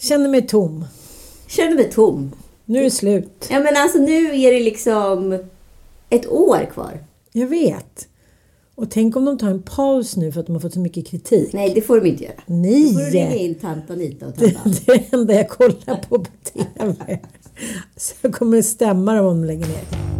Känner mig tom. Känner mig tom. Nu är det slut. Ja men alltså nu är det liksom ett år kvar. Jag vet. Och tänk om de tar en paus nu för att de har fått så mycket kritik. Nej, det får de inte göra. Nej! Då får du ringa in tant Anita och Det, tant det är det enda jag kollar på på TV. Så jag kommer stämma dem om de lägger ner.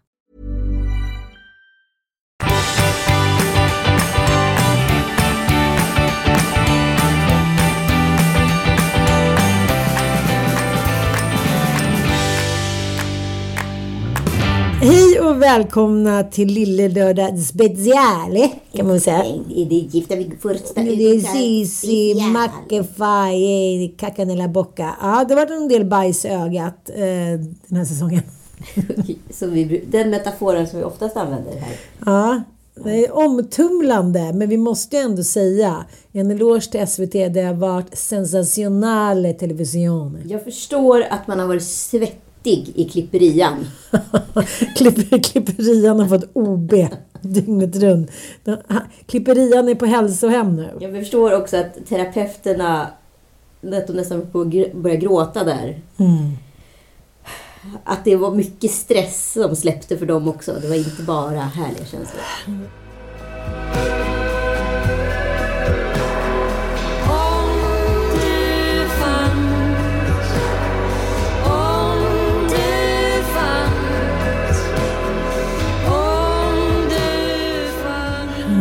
Hej och välkomna till Lille Lördag Speciale kan man säga. Det är gifta vid första Det är Sisi, Mackefaj, Kakanella Bocca. Ja, det har varit en del bajs i ögat eh, den här säsongen. Vi, den metaforen som vi oftast använder här. Ja, det är omtumlande, men vi måste ju ändå säga en eloge till SVT. Det har varit sensationale television. Jag förstår att man har varit svettig i klipperian. Klipper, klipperian har fått OB dygnet runt. Klipperian är på hälsohem nu. Jag förstår också att terapeuterna, att de nästan på att gr- börja gråta där. Mm. Att det var mycket stress som släppte för dem också. Det var inte bara härliga känslor.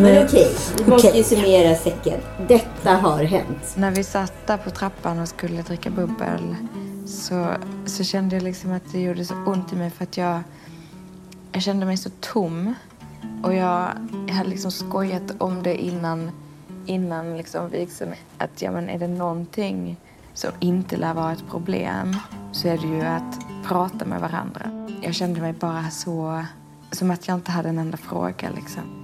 Men okej, vi måste ju summera säcken. Detta har hänt. När vi satt där på trappan och skulle dricka bubbel så, så kände jag liksom att det gjorde så ont i mig för att jag, jag kände mig så tom. Och jag, jag hade liksom skojat om det innan, innan liksom vigseln. Att ja, men är det någonting som inte lär vara ett problem så är det ju att prata med varandra. Jag kände mig bara så, som att jag inte hade en enda fråga liksom.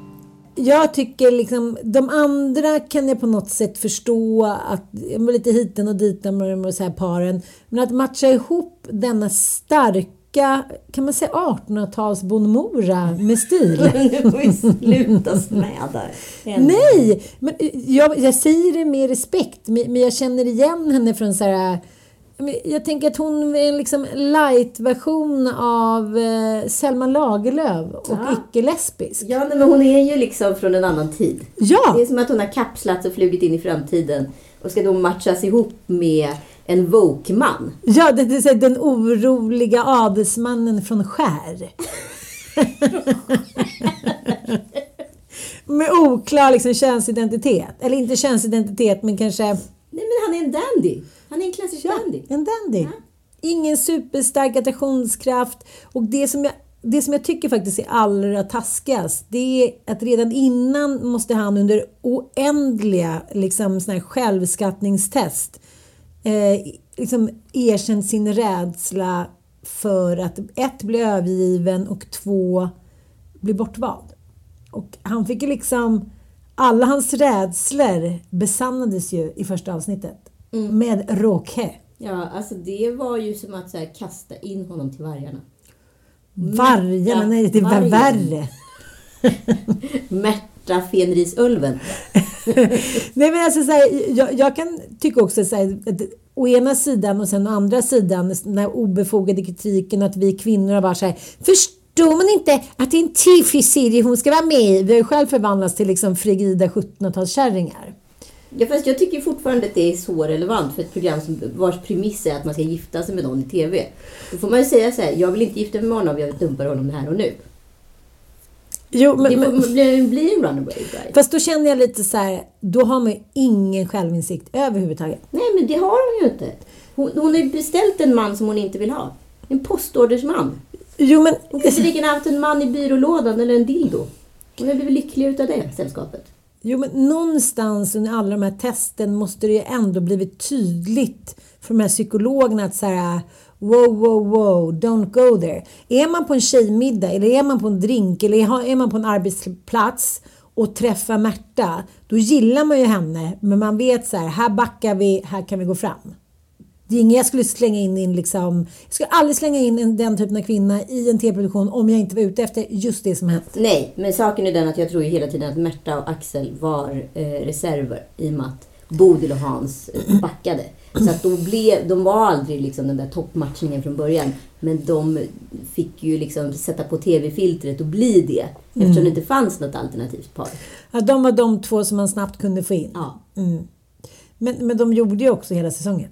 Jag tycker liksom, de andra kan jag på något sätt förstå att, lite hiten och diten med de här paren. Men att matcha ihop denna starka, kan man säga 1800-tals Bonmora med stil? Nu får vi sluta smäda. Nej! Men jag, jag säger det med respekt, men jag känner igen henne från så här... Jag tänker att hon är en liksom light-version av eh, Selma Lagerlöf och Ja. icke-lesbisk. Ja, men hon är ju liksom från en annan tid. Ja! Det är som att hon har kapslats och flugit in i framtiden och ska då matchas ihop med en woke-man. Ja, det, så här, den oroliga adelsmannen från Skär. Med oklar liksom, könsidentitet. Eller inte könsidentitet, men kanske Nej, men han är en dandy. Han är en klassisk dandy. en dandy. Ingen superstark attraktionskraft. Och det som jag det som jag tycker faktiskt är allra taskigast, det är att redan innan måste han under oändliga liksom, såna här självskattningstest eh, liksom erkänt sin rädsla för att ett, bli övergiven och två, bli bortvald. Och han fick ju liksom, alla hans rädslor besannades ju i första avsnittet. Med råke. Ja, alltså det var ju som att här, kasta in honom till vargarna. Vargarna, Ja, nej det var vargen. värre. Märta Fenrisulven. Nej men alltså så här, jag, jag kan tycka också så här, att å ena sidan och sen å andra sidan den här obefogade kritiken att vi kvinnor har varit så här, förstår man inte att det är en TV-serie hon ska vara med i? Vi har ju själv förvandlats till liksom frigida 1700-talskärringar. Ja, fast jag tycker fortfarande att det är så relevant för ett program som, vars premiss är att man ska gifta sig med någon i TV. Då får man ju säga så här, jag vill inte gifta mig med honom, jag dumpar honom här och nu. Jo, men, Det men, får bli, bli en runaway bride. fast då känner jag lite så här, då har man ju ingen självinsikt överhuvudtaget. Nej, men det har hon ju inte. Hon, hon har ju beställt en man som hon inte vill ha. En postordersman. Jo, men Hon kanske lika gärna haft en man i byrålådan eller en dildo. Hon har blivit lycklig utav det sällskapet. Jo, men någonstans under alla de här testen måste det ju ändå blivit tydligt för de här psykologerna att så här, wow, wow, wow, don't go there. Är man på en tjejmiddag eller är man på en drink eller är man på en arbetsplats och träffar Märta, då gillar man ju henne, men man vet så här, här backar vi, här kan vi gå fram. Det är inget jag skulle slänga in, in liksom, jag skulle aldrig slänga in en, den typen av kvinna i en tv-produktion om jag inte var ute efter just det som hänt. Nej, men saken är den att jag tror ju hela tiden att Märta och Axel var eh, reserver i och med att Bodil och Hans eh, backade. Så att de, blev, de var aldrig liksom den där toppmatchningen från början. Men de fick ju liksom sätta på TV-filtret och bli det. Eftersom det inte fanns något alternativt par. Ja, de var de två som man snabbt kunde få in. Ja. Men, men de gjorde ju också hela säsongen.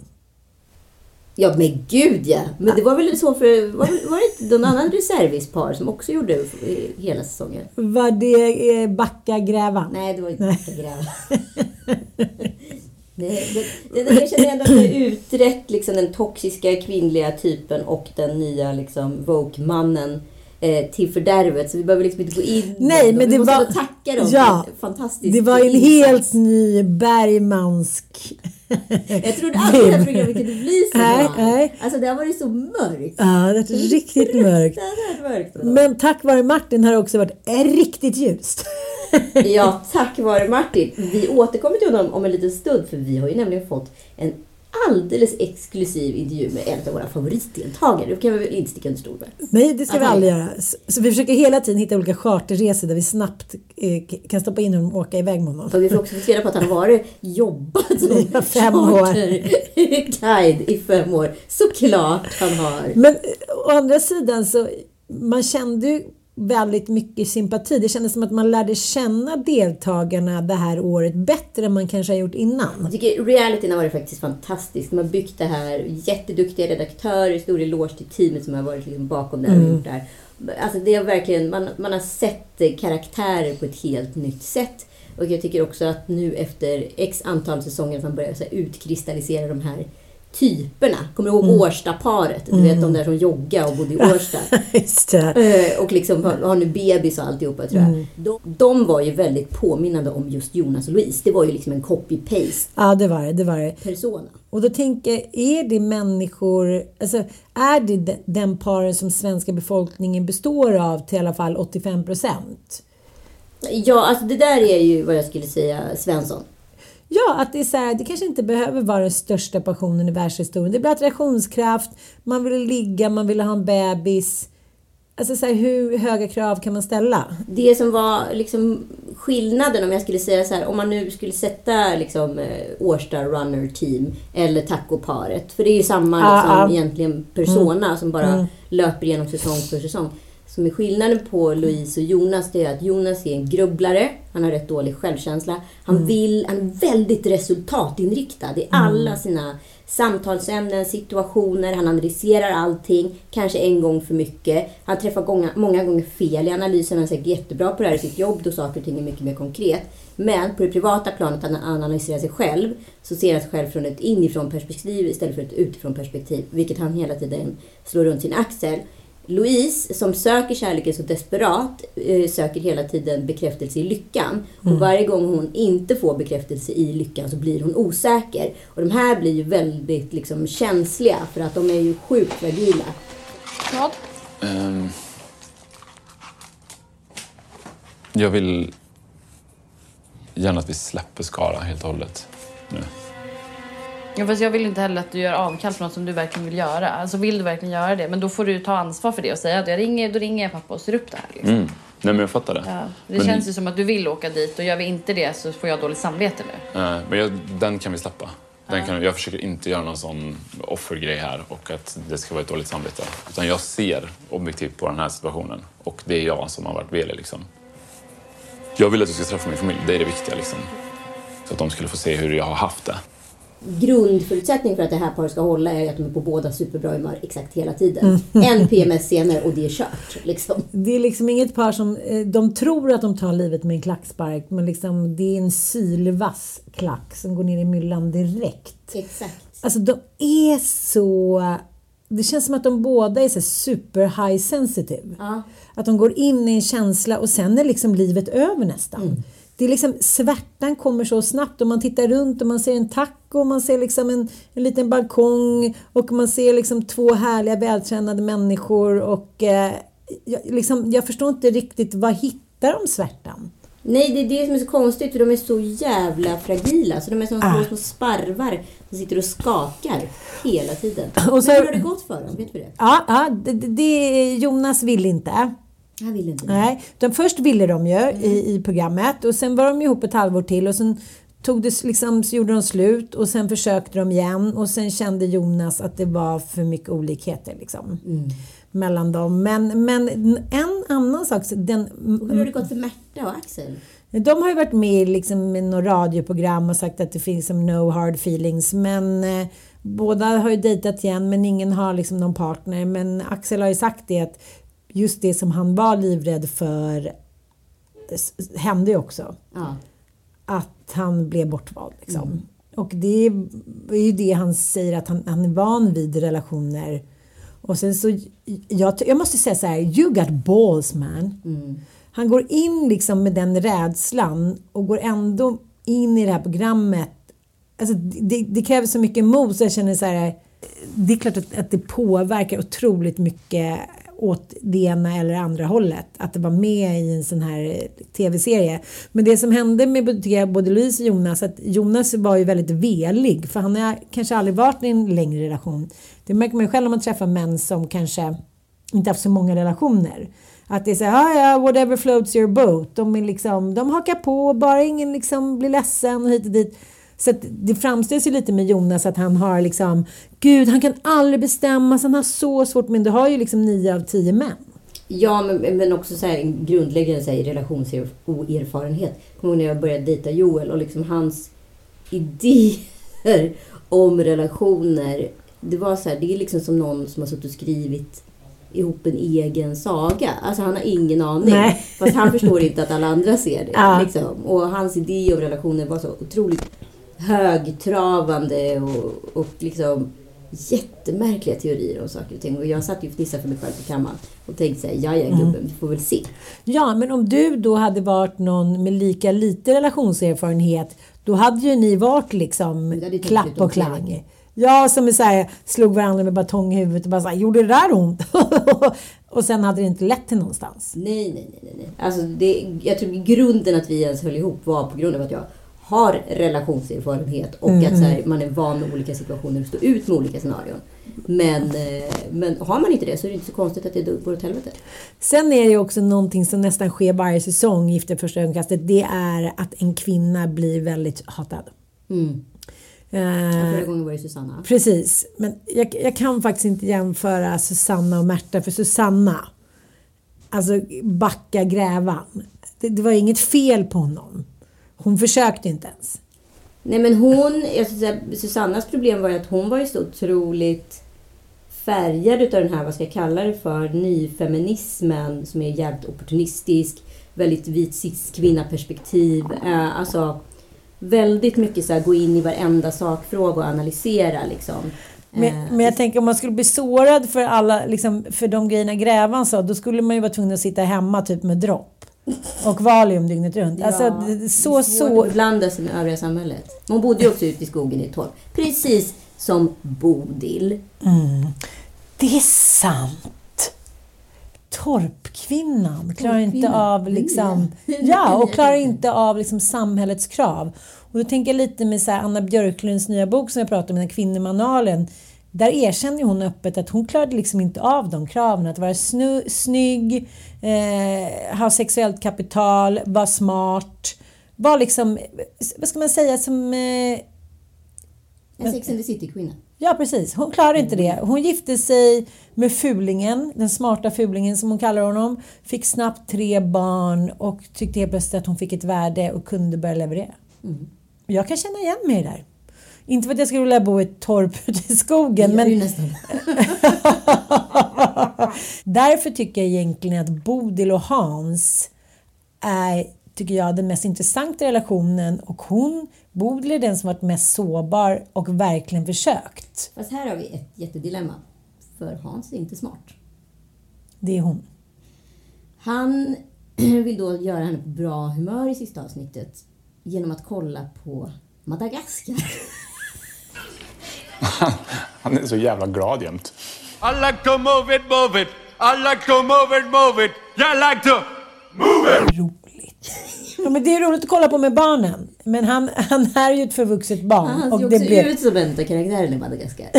Ja men gud ja! Men det var väl så för... Var, var det inte någon annan reservispar som också gjorde eh, hela säsongen? Var det eh, Backa Gräva? Nej, det var inte gräva. Nej, det, det, jag känner ändå att det är utrett liksom, den toxiska kvinnliga typen och den nya liksom, woke-mannen eh, till fördärvet. Så vi behöver liksom inte gå in Nej, men vi det måste var... tacka dem ja, för en fantastisk Det var en helt ny Bergmansk... Jag trodde aldrig det här programmet kunde bli så Nej, bra. nej. Alltså det har varit så mörkt. Ja, det är riktigt mörkt. Mörkt. Men tack vare Martin har det också varit eh, riktigt ljust. Ja, tack vare Martin. Vi återkommer till honom om en liten stund för vi har ju nämligen fått en alldeles exklusiv intervju med en av våra favoritdeltagare. Det kan vi väl inte sticka under stol med. Nej, det ska vi Aha. aldrig göra. Så, vi försöker hela tiden hitta olika charterresor där vi snabbt eh, kan stoppa in honom och åka iväg med honom. För vi får också få reda på att han har varit jobbat som Ja, fem charterguide i fem år. Såklart han har. Men eh, å andra sidan så man kände ju väldigt mycket sympati. Det kändes som att man lärde känna deltagarna det här året bättre än man kanske har gjort innan. Jag tycker realityn har varit faktiskt fantastisk. De har byggt det här. Jätteduktiga redaktörer. Stor eloge till teamet som har varit liksom bakom det här och gjort det här. Alltså det har verkligen, man, man har sett eh, karaktärer på ett helt nytt sätt. Och jag tycker också att nu efter x antal säsonger att man börjar så utkristallisera de här typerna. Kommer du ihåg Årsta-paret? Du vet de där som joggade och bodde i Årsta. Eh, och liksom har, nu bebis och alltihopa tror jag. De, de var ju väldigt påminnande om just Jonas och Louise. Det var ju liksom en copy-paste Ja, det var det. det, var det. persona. Och då tänker jag, är det människor, alltså är det de- den paren som svenska befolkningen består av till i alla fall 85 procent? Ja, alltså det där är ju vad jag skulle säga Svensson. Ja, att det är så här, det kanske inte behöver vara den största passionen i världshistorien. Det blir attraktionskraft, man vill ligga, man vill ha en bebis. Alltså så här, hur höga krav kan man ställa? Det som var liksom skillnaden om jag skulle säga så här, om man nu skulle sätta liksom eh, Årsta Runner Team eller tacoparet. För det är ju samma Ja, liksom, ja. egentligen persona som bara löper igenom säsong för säsong. Som är skillnaden på Louise och Jonas, det är att Jonas är en grubblare, han har rätt dålig självkänsla. Han vill, han är väldigt resultatinriktad i alla sina samtalsämnen, situationer, han analyserar allting, kanske en gång för mycket. Han träffar gånga, många gånger fel i analysen, han är säkert jättebra på det här i sitt jobb då saker och ting är mycket mer konkret. Men på det privata planet, när han analyserar sig själv, så ser han sig själv från ett inifrån perspektiv istället för ett utifrån perspektiv, vilket han hela tiden slår runt sin axel. Louise, som söker kärleken så desperat, eh, söker hela tiden bekräftelse i lyckan. Och varje gång hon inte får bekräftelse i lyckan så blir hon osäker. Och de här blir ju väldigt liksom, känsliga för att de är ju sjukt fragila. Vad? Ehm, jag vill gärna att vi släpper Skara helt och hållet nu. Ja, fast jag vill inte heller att du gör avkall på något som du verkligen vill göra. Alltså vill du verkligen göra det, men då får du ta ansvar för det och säga att jag ringer, då ringer jag pappa och ser upp det här. Liksom. Mm. Nej, men jag fattar det. Ja, det men, känns ju som att du vill åka dit och gör vi inte det så får jag dåligt samvete nu. eh, men jag, den kan vi släppa. Den kan, jag försöker inte göra någon sån offergrej här och att det ska vara ett dåligt samvete. Utan jag ser objektivt på den här situationen och det är jag som har varit velig. Liksom. Jag vill att du ska träffa min familj, det är det viktiga. Liksom. Så att de skulle få se hur jag har haft det. Grundförutsättning för att det här paret ska hålla är att de är på båda superbra humör exakt hela tiden. En PMS senare och det är kört. Liksom. Det är liksom inget par som... eh, De tror att de tar livet med en klackspark men liksom, det är en sylvass klack som går ner i myllan direkt. Exakt. Alltså de är så... Det känns som att de båda är så super high sensitive. Ja. Att de går in i en känsla och sen är liksom livet över nästan. Det är liksom, svärtan kommer så snabbt och man tittar runt och man ser en taco och man ser liksom en, en liten balkong och man ser liksom två härliga vältränade människor och eh, jag, liksom, jag förstår inte riktigt vad hittar de svärtan? Nej, det är det som är så konstigt för de är så jävla fragila. Så de är som små, Ah. små sparvar som sitter och skakar hela tiden. Och så- Men hur har det gått för dem? Vet du det? Ja, ja det, det- det, Jonas vill inte. Jag vill inte. Nej, de först ville de ju i, i programmet och sen var de ihop ett halvår till och sen tog det liksom, gjorde de slut och sen försökte de igen och sen kände Jonas att det var för mycket olikheter liksom, mellan dem. Men, men en annan sak, den, hur har det gått för Märta och Axel? de har ju varit med liksom, i något radioprogram och sagt att det finns som no hard feelings. Men eh, båda har ju dejtat igen men ingen har liksom någon partner. Men Axel har ju sagt det att just det som han var livrädd för hände ju också. Ja. Att han blev bortvald. Liksom. Och det är ju det han säger att han, han är van vid relationer. Och sen så, jag, jag måste säga så här, you got balls man. Han går in liksom med den rädslan och går ändå in i det här programmet. Alltså det, det kräver så mycket mod så jag känner så här, det är klart att, att det påverkar otroligt mycket åt det ena eller andra hållet. Att det var med i en sån här tv-serie. Men det som hände med både Louise och Jonas, att Jonas var ju väldigt velig. För han har kanske aldrig varit i en längre relation. Det märker man ju själv om man träffar män som kanske inte haft så många relationer. Att det är så här, "Ah, ja, whatever floats your boat. De, är liksom, de hakar på, bara ingen liksom blir ledsen och hit och dit. Så det framställs ju lite med Jonas att han har liksom, gud han kan aldrig bestämma sig, han har så svårt, men du har ju liksom nio av tio män. Ja, men, men också så här, grundläggande så här, relationsoerfarenhet. Kommer ihåg när jag började dejta Joel och liksom hans idéer om relationer. Det var så här, det är liksom som någon som har suttit och skrivit ihop en egen saga. Alltså han har ingen aning. Nej. Fast han förstår inte att alla andra ser det. Ja. Liksom. Och hans idé om relationer var så otroligt högtravande och, och liksom jättemärkliga teorier om saker och ting. Och jag satt ju och fnissade för mig själv på kammaren och tänkte såhär, ja ja gubben, vi får väl se. Ja, men om du då hade varit någon med lika lite relationserfarenhet, då hade ju ni varit liksom klapp och klang. Ja, som så här, slog varandra med batong i huvudet och bara så här, gjorde det där ont? och sen hade det inte lett till någonstans. Nej, nej, nej, nej. Alltså det, jag tror grunden att vi ens höll ihop var på grund av att jag har relationserfarenhet och att så här, man är van med olika situationer och står ut med olika scenarion. Men, eh, men har man inte det så är det inte så konstigt att det går åt helvete. Sen är det också någonting som nästan sker varje säsong, Gift vid första ögonkastet. Det är att en kvinna blir väldigt hatad. Mm. Eh, Förra gången var det Susanna. Precis, men jag, jag kan faktiskt inte jämföra Susanna och Märta för Susanna, alltså backa grävan. Det, det var inget fel på honom. Hon försökte inte ens. Nej men hon, jag säga, Susannas problem var ju att hon var ju så otroligt färgad utav den här, vad ska jag kalla det för, nyfeminismen som är jävligt opportunistisk, väldigt vit cis-kvinna-perspektiv. Eh, alltså väldigt mycket så här, gå in i varenda sakfråga och analysera liksom. Men, Eh, men jag tänker om man skulle bli sårad för, alla, liksom, för de grejerna Grävan sa, då skulle man ju vara tvungen att sitta hemma typ med dropp. Och Valium dygnet runt. Alltså, Ja, det- är så, svårt så... att blanda sig med övriga samhället. Hon bodde ju också ute i skogen i ett torp. Precis som Bodil. Det är sant. Torpkvinnan klarar inte av liksom... Ja, och klarar inte av liksom samhällets krav. Och då tänker jag lite med så Anna Björklunds nya bok som jag pratade om, den här kvinnomanualen. Där erkänner hon öppet att hon klarade liksom inte av de kraven. Att vara snu, snygg, eh, ha sexuellt kapital, vara smart. Vara liksom, vad ska man säga, som... Eh, En Sex and the City-kvinna. Ja, precis. Hon klarade inte det. Hon gifte sig med fulingen, den smarta fulingen som hon kallar honom. Fick snabbt tre barn och tyckte helt plötsligt att hon fick ett värde och kunde börja leverera. Jag kan känna igen mig där. Inte för att jag skulle vilja bo i ett torp ute i skogen, Det är ju men nästan. därför tycker jag egentligen att Bodil och Hans är, tycker jag, den mest intressanta relationen och hon, Bodil är den som varit mest sårbar och verkligen försökt. Fast här har vi ett jättedilemma. För Hans är inte smart. Det är hon. Han vill då göra henne på bra humör i sista avsnittet genom att kolla på Madagaskar. Han är så jävla glad jämt. I like to move it, move it. I like to move it, move it. I like to move it. roligt. Ja, men det är roligt att kolla på med barnen. Men han, han är ju ett förvuxet barn. Han ser och ju det också blev, ut som en av karaktärerna i Madagaskar.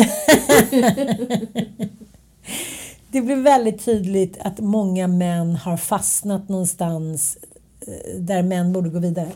det blir väldigt tydligt att många män har fastnat någonstans eh, där män borde gå vidare.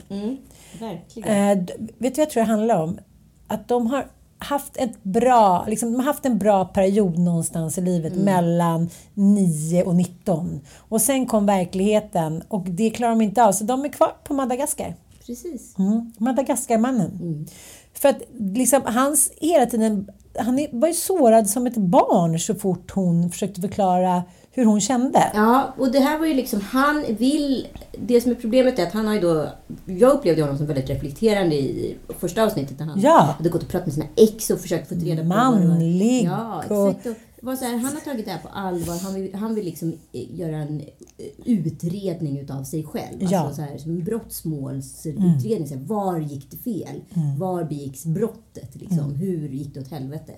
Verkligen. Eh, d- vet du vad jag tror det handlar om? Att de har haft ett bra, liksom, de har haft en bra period någonstans i livet mellan 9 och 19. Och sen kom verkligheten och det klarar de inte av. Så de är kvar på Madagaskar. Precis. Mm. Madagaskarmannen. För att liksom, hans hela tiden, han var ju sårad som ett barn så fort hon försökte förklara hur hon kände. Ja, och det här var ju liksom, han vill... Det som är problemet är att han har ju då... Jag upplevde honom som väldigt reflekterande i första avsnittet när han Ja. hade gått och pratat med sina ex och försökt få reda på. Manlig Ja, exakt. Och var så här, han har tagit det här på allvar. Han vill, han vill liksom eh, göra en eh, utredning utav sig själv. Ja. Mm. Alltså så här, som en brottsmålsutredning. Så här, var gick det fel? Var begicks brottet? Liksom? Mm. Hur gick det åt helvete?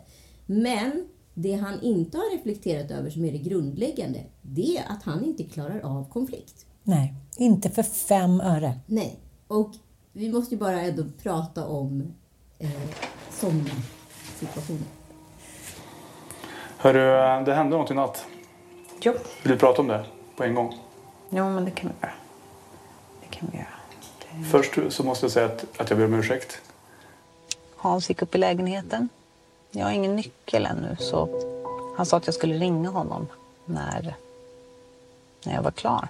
Men det han inte har reflekterat över som är det grundläggande, det är att han inte klarar av konflikt. Nej, inte för fem öre. Nej. Och vi måste ju bara ändå prata om eh, sådana situationer. Hörru, det hände något i natt. Jo. Vill du prata om det på en gång? Jo, men det kan vi göra. Det kan vi göra. Först så måste jag säga att, att jag ber om ursäkt. Hans gick upp i lägenheten. Jag har ingen nyckel ännu så han sa att jag skulle ringa honom när, när jag var klar.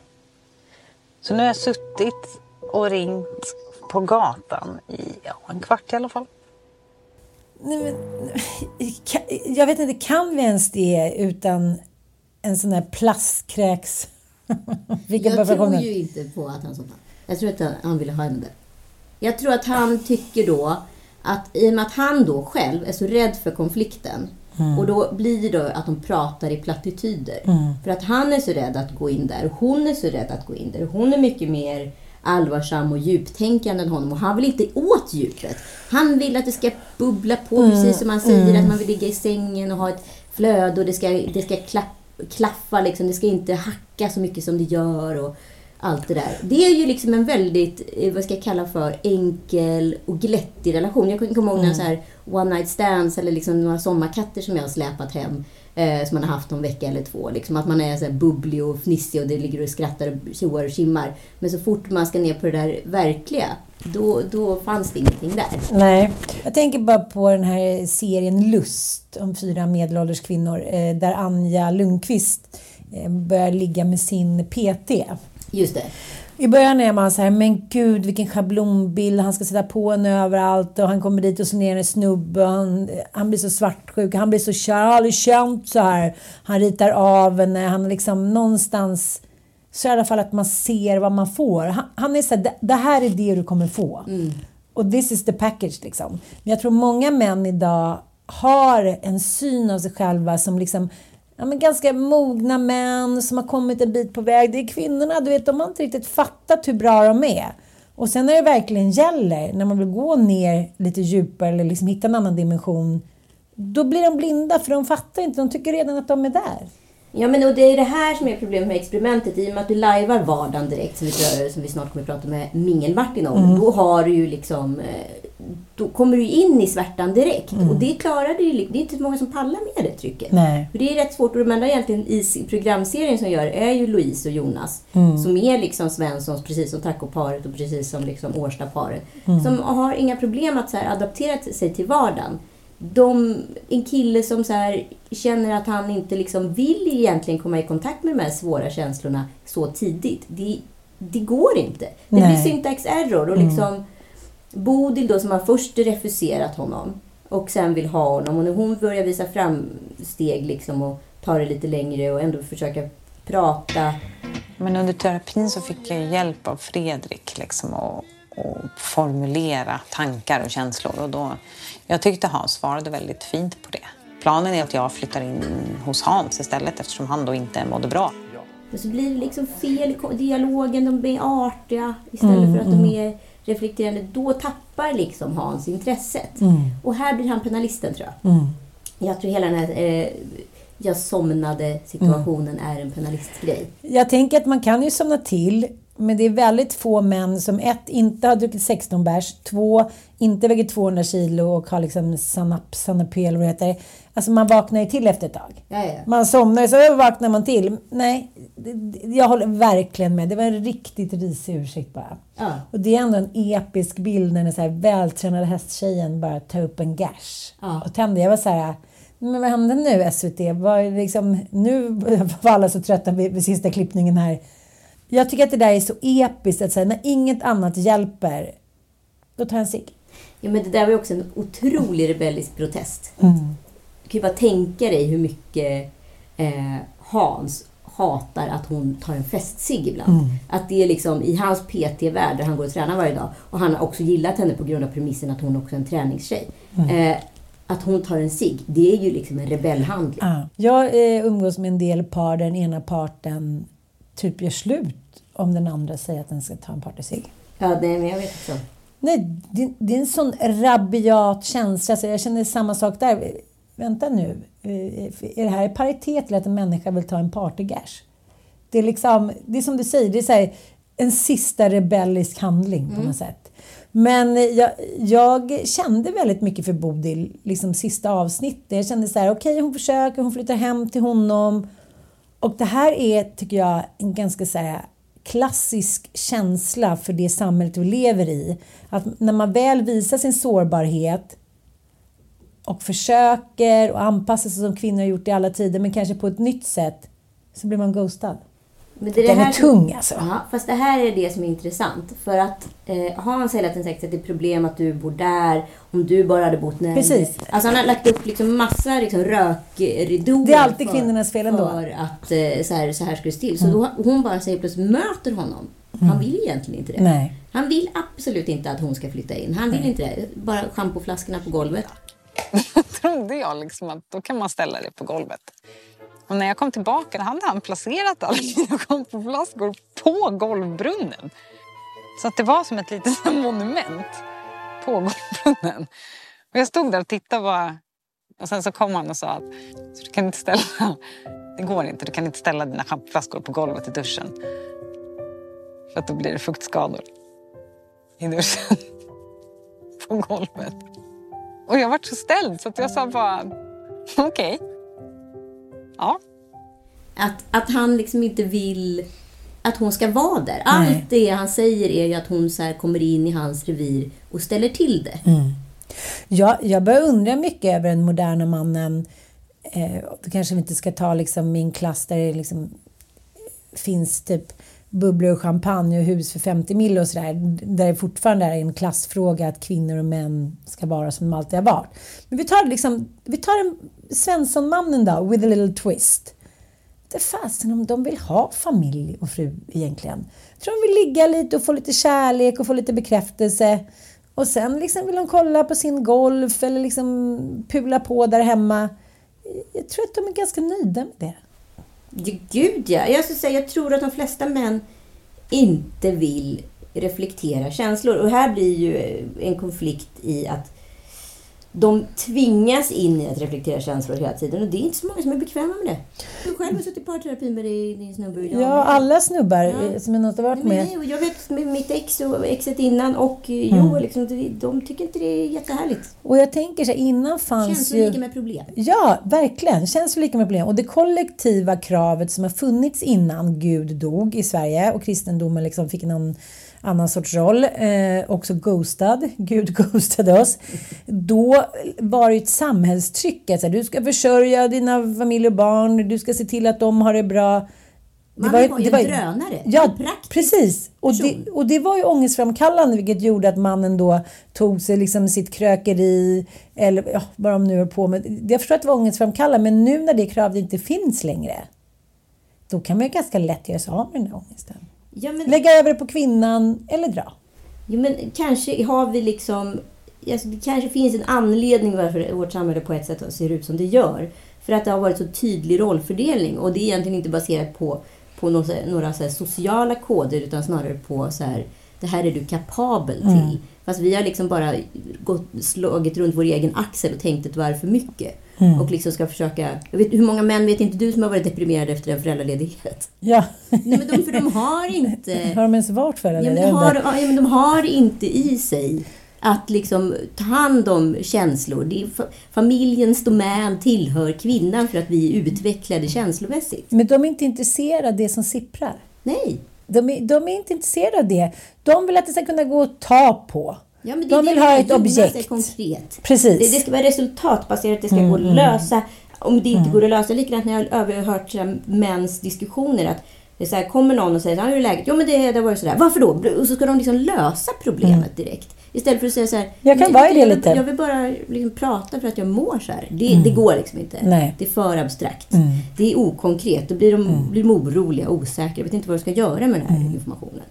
Så nu har jag suttit och ringt på gatan i ja, en kvart i alla fall. Nej, men, jag vet inte, kan vi ens det utan en sån här plastkräks... Jag tror ju inte på att han somnade. Jag tror att han ville ha henne där. Jag tror att han tycker då att i och med att han då själv är så rädd för konflikten och då blir det då att de pratar i plattityder. För att han är så rädd att gå in där och hon är så rädd att gå in där. Hon är mycket mer allvarsam och djuptänkande än honom och han vill inte åt djupet. Han vill att det ska bubbla på precis som han säger, att man vill ligga i sängen och ha ett flöde och det ska, det ska klapp, klaffa liksom. Det ska inte hacka så mycket som det gör och allt det där. Det är ju liksom en väldigt, eh, vad ska jag kalla för, enkel och glättig relation. Jag komma ihåg några så här one night stands eller liksom några sommarkatter som jag har släpat hem. Eh, som man har haft någon vecka eller två. Liksom att man är så här bubblig och fnissig och det ligger och skrattar och tjoar och kimmar. Men så fort man ska ner på det där verkliga, då, då fanns det ingenting där. Nej. Jag tänker bara på den här serien Lust om fyra medelålders kvinnor eh, där Anja Lundqvist eh, börjar ligga med sin PT. Just det. I början är man så här, men gud vilken schablonbild, han ska sätta på en överallt och han kommer dit och så ner en snubbe och han, han blir så svartsjuk, han blir så kär, jag har aldrig känt så här. Han ritar av henne, han liksom någonstans så i alla fall att man ser vad man får. Han, han är så här, det, det här är det du kommer få. Och this is the package liksom. Men jag tror många män idag har en syn av sig själva som liksom ja, men ganska mogna män som har kommit en bit på väg. Det är kvinnorna, du vet, de har inte riktigt fattat hur bra de är. Och sen när det verkligen gäller, när man vill gå ner lite djupare eller liksom hitta en annan dimension, då blir de blinda för de fattar inte. De tycker redan att de är där. Ja, men och det är det här som är problemet med experimentet. I och med att du lajvar vardagen direkt, som vi, som vi snart kommer att prata med Mingel-Martin om. Då har du ju liksom... eh, Då kommer du in i svärtan direkt. Och det klarar du ju. Det är inte så många som pallar med det trycket. Nej. För det är rätt svårt. Och de enda egentligen i programserien som gör är ju Louise och Jonas. Som är liksom Svenssons, precis som tacoparet och precis som liksom Årstaparet. Som har inga problem att så adaptera sig till vardagen. De, en kille som så här, känner att han inte liksom vill egentligen komma i kontakt med de här svåra känslorna så tidigt. Det, det går inte. Det Nej. blir syntax error. Och liksom, Bodil då som har först refuserat honom och sen vill ha honom. Och när hon börjar visa framsteg liksom och ta det lite längre och ändå försöka prata. Men under terapin så fick jag hjälp av Fredrik liksom att att formulera tankar och känslor. Och då, jag tyckte Hans svarade väldigt fint på det. Planen är att jag flyttar in hos Hans istället eftersom han då inte mådde bra. Och så blir det liksom fel i dialogen, de blir artiga istället för att de är reflekterande. Då tappar liksom Hans intresset. Och här blir han penalisten tror jag. Jag tror hela den här eh, jag somnade situationen är en penalistgrej. Jag tänker att man kan ju somna till, men det är väldigt få män som ett, inte har druckit 16 bärs, två, inte väger 200 kilo och har liksom sanap, sanapel, vad det heter. Alltså man vaknar ju till efter ett tag. Ja, ja. Man somnar så vaknar man till. Nej, jag håller verkligen med. Det var en riktigt risig ursäkt bara. Ja. Och det är ändå en episk bild när den så här vältränade hästtjejen bara tar upp en gash och tänder. Jag var så här, men vad hände nu SVT? Var liksom, nu var alla så trötta vid, vid sista klippningen här. Jag tycker att det där är så episkt att säga, när inget annat hjälper, då tar jag en cigg. Ja, men det där var ju också en otrolig rebellisk protest. Mm. Du kan ju bara tänka dig hur mycket eh, Hans hatar att hon tar en festcigg ibland. Mm. Att det är liksom i hans PT-värld där han går och tränar varje dag och han har också gillat henne på grund av premissen att hon också är en träningstjej. Mm. Eh, att hon tar en cigg, det är ju liksom en rebellhandling. Ja. Jag eh, umgås med en del par där den ena parten typ gör slut om den andra säger att den ska ta en partycigg. Ja, nej, men jag vet också. Nej, det, det är en sån rabiat känsla. Så jag känner samma sak där. Vänta nu. eh, Är det här i paritet till att en människa vill ta en partygash? Det är liksom, det är som du säger, det är så här, en sista rebellisk handling på något sätt. Men jag, jag kände väldigt mycket för Bodil, liksom sista avsnittet. Jag kände så här, okej hon försöker, hon flyttar hem till honom. Och det här är, tycker jag, en ganska så här, klassisk känsla för det samhället vi lever i. Att när man väl visar sin sårbarhet och försöker och anpassa sig som kvinnor har gjort i alla tider, men kanske på ett nytt sätt, så blir man ghostad. Men det Den är som- tung, alltså. Ja, fast det här är det som är intressant. För att eh, Hans hela tiden sagt att det är problem att du bor där. Om du bara hade bott närmare. Precis. Alltså han har lagt upp liksom massa liksom, rökridåer. Det är alltid för, kvinnornas fel ändå. För att eh, så, här, så här ska det till. Så då, hon bara säger plötsligt möter honom. Han vill egentligen inte det. Mm. Nej. Han vill absolut inte att hon ska flytta in. Han vill inte det. Bara schampoflaskorna på golvet. trodde jag liksom att då kan man ställa det på golvet. Och när jag kom tillbaka då hade han placerat alla mina schampoflaskor på golvbrunnen. Så att det var som ett litet monument på golvbrunnen. Och jag stod där och tittade bara. Och sen så kom han och sa att du kan inte ställa, det går inte, du kan inte ställa dina schampoflaskor på golvet i duschen. För att då blir det fuktskador i duschen. På golvet. Och jag var så ställd så att jag sa bara okej. Ja. Att, att han liksom inte vill att hon ska vara där. Allt det han säger är ju att hon så kommer in i hans revir och ställer till det. Jag, jag börjar undra mycket över den moderna mannen. Eh, då kanske vi inte ska ta liksom min klass där det liksom finns typ bubblor och champagne och hus för 50 mil och sådär. Där det fortfarande är en klassfråga att kvinnor och män ska vara som de alltid har varit. Men vi tar liksom, vi tar en Svenssonmannen då, with a little twist. Det fasen om de vill ha familj och fru egentligen. Jag tror de vill ligga lite och få lite kärlek och få lite bekräftelse. Och sen liksom vill de kolla på sin golf eller liksom pula på där hemma. Jag tror att de är ganska nöjda med det. Gud ja. Jag, skulle säga, jag tror att de flesta män inte vill reflektera känslor. Och här blir ju en konflikt i att de tvingas in i att reflektera känslor hela tiden. Och det är inte så många som är bekväma med det. Du själv har suttit i parterapi med dig, din snubbe. och jag Ja, alla snubbar Ja. eh, som jag har varit med. nej, och jag vet med mitt ex och exet innan och eh, Mm. Joel, liksom, de, tycker inte det är jättehärligt. Och jag tänker så här, innan fanns Känslor ju... lika med problem. Ja, verkligen. Känns lika med problem. Och det kollektiva kravet som har funnits innan Gud dog i Sverige och kristendomen liksom fick någon annan sorts roll, eh, också ghostad, Gud ghostade oss. Då var det ett samhällstryck, alltså, du ska försörja dina familj och barn, du ska se till att de har det bra. Man var ju en drönare. Ja, En precis. Och det, och det var ju ångestframkallande vilket gjorde att mannen då tog sig liksom sitt krökeri eller ja, vad de nu är på med. Jag förstår att det var ångestframkallande men nu när det kravet inte finns längre då kan man ju ganska lätt göra sig av med den där ångesten. Ja, men, Lägga över det på kvinnan eller dra. ja, men kanske har vi liksom... Alltså, det kanske finns en anledning varför vårt samhälle på ett sätt ser ut som det gör. För att det har varit så tydlig rollfördelning och det är egentligen inte baserat på, på några, några sociala koder utan snarare på så här, det här är du kapabel till. Fast vi har liksom bara gått, slagit runt vår egen axel och tänkt att det var för mycket. Och liksom ska försöka... Jag vet, hur många män vet inte du som har varit deprimerade efter en föräldraledighet? Ja. Nej, men de, för de har inte... Har de ens varit för det? Ja, men har, ja, men de har inte i sig att liksom ta hand om känslor. Det är, fa- familjens domän tillhör kvinnan för att vi är utvecklade känslomässigt. Men de är inte intresserade av det som sipprar. Nej. De är, de är inte intresserade av det. De vill att det ska kunna gå att ta på. Ja, men det de vill ha det är. ett objekt. konkret. Precis. Mm, Det, det ska vara resultatbaserat, det ska gå att lösa. Om det inte går att lösa, likadant när jag har överhört här, mäns diskussioner. Att det är så här, kommer någon och säger så här, hur är läget? Jo men det, det har varit sådär. Varför då? Och så ska de liksom lösa problemet direkt. Istället för att säga så här. Mm. Jag kan "Nej, vara i det lite." Jag vill bara liksom prata för att jag mår så här. Det, det går liksom inte. Nej. Det är för abstrakt. Det är okonkret. Då blir de, blir de oroliga, osäkra. Jag vet inte vad de ska göra med den här informationen.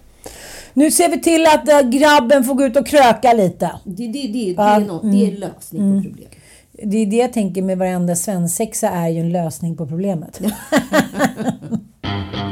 Nu ser vi till att äh, grabben får gå ut och kröka lite. Det, det, det, det, är, no, det är lösning på problemet. Det är det jag tänker med varenda svensexa är ju en lösning på problemet.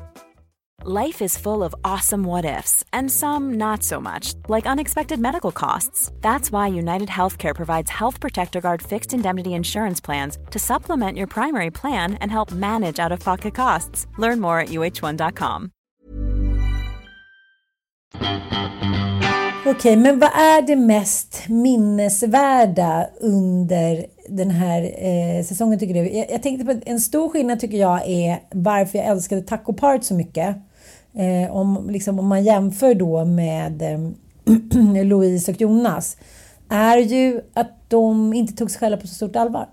Life is full of awesome what ifs, and some not so much, like unexpected medical costs. That's why United Healthcare provides Health Protector Guard fixed indemnity insurance plans to supplement your primary plan and help manage out of pocket costs. Learn more at uh1.com. Okej, men vad är det mest minnesvärda under den här eh, säsongen tycker du? Jag, jag tänkte på en stor skillnad tycker jag är varför jag älskade Taco Part så mycket. Eh, om, liksom, om man jämför då med eh, Louise och Jonas. Är ju att de inte tog sig själva på så stort allvar.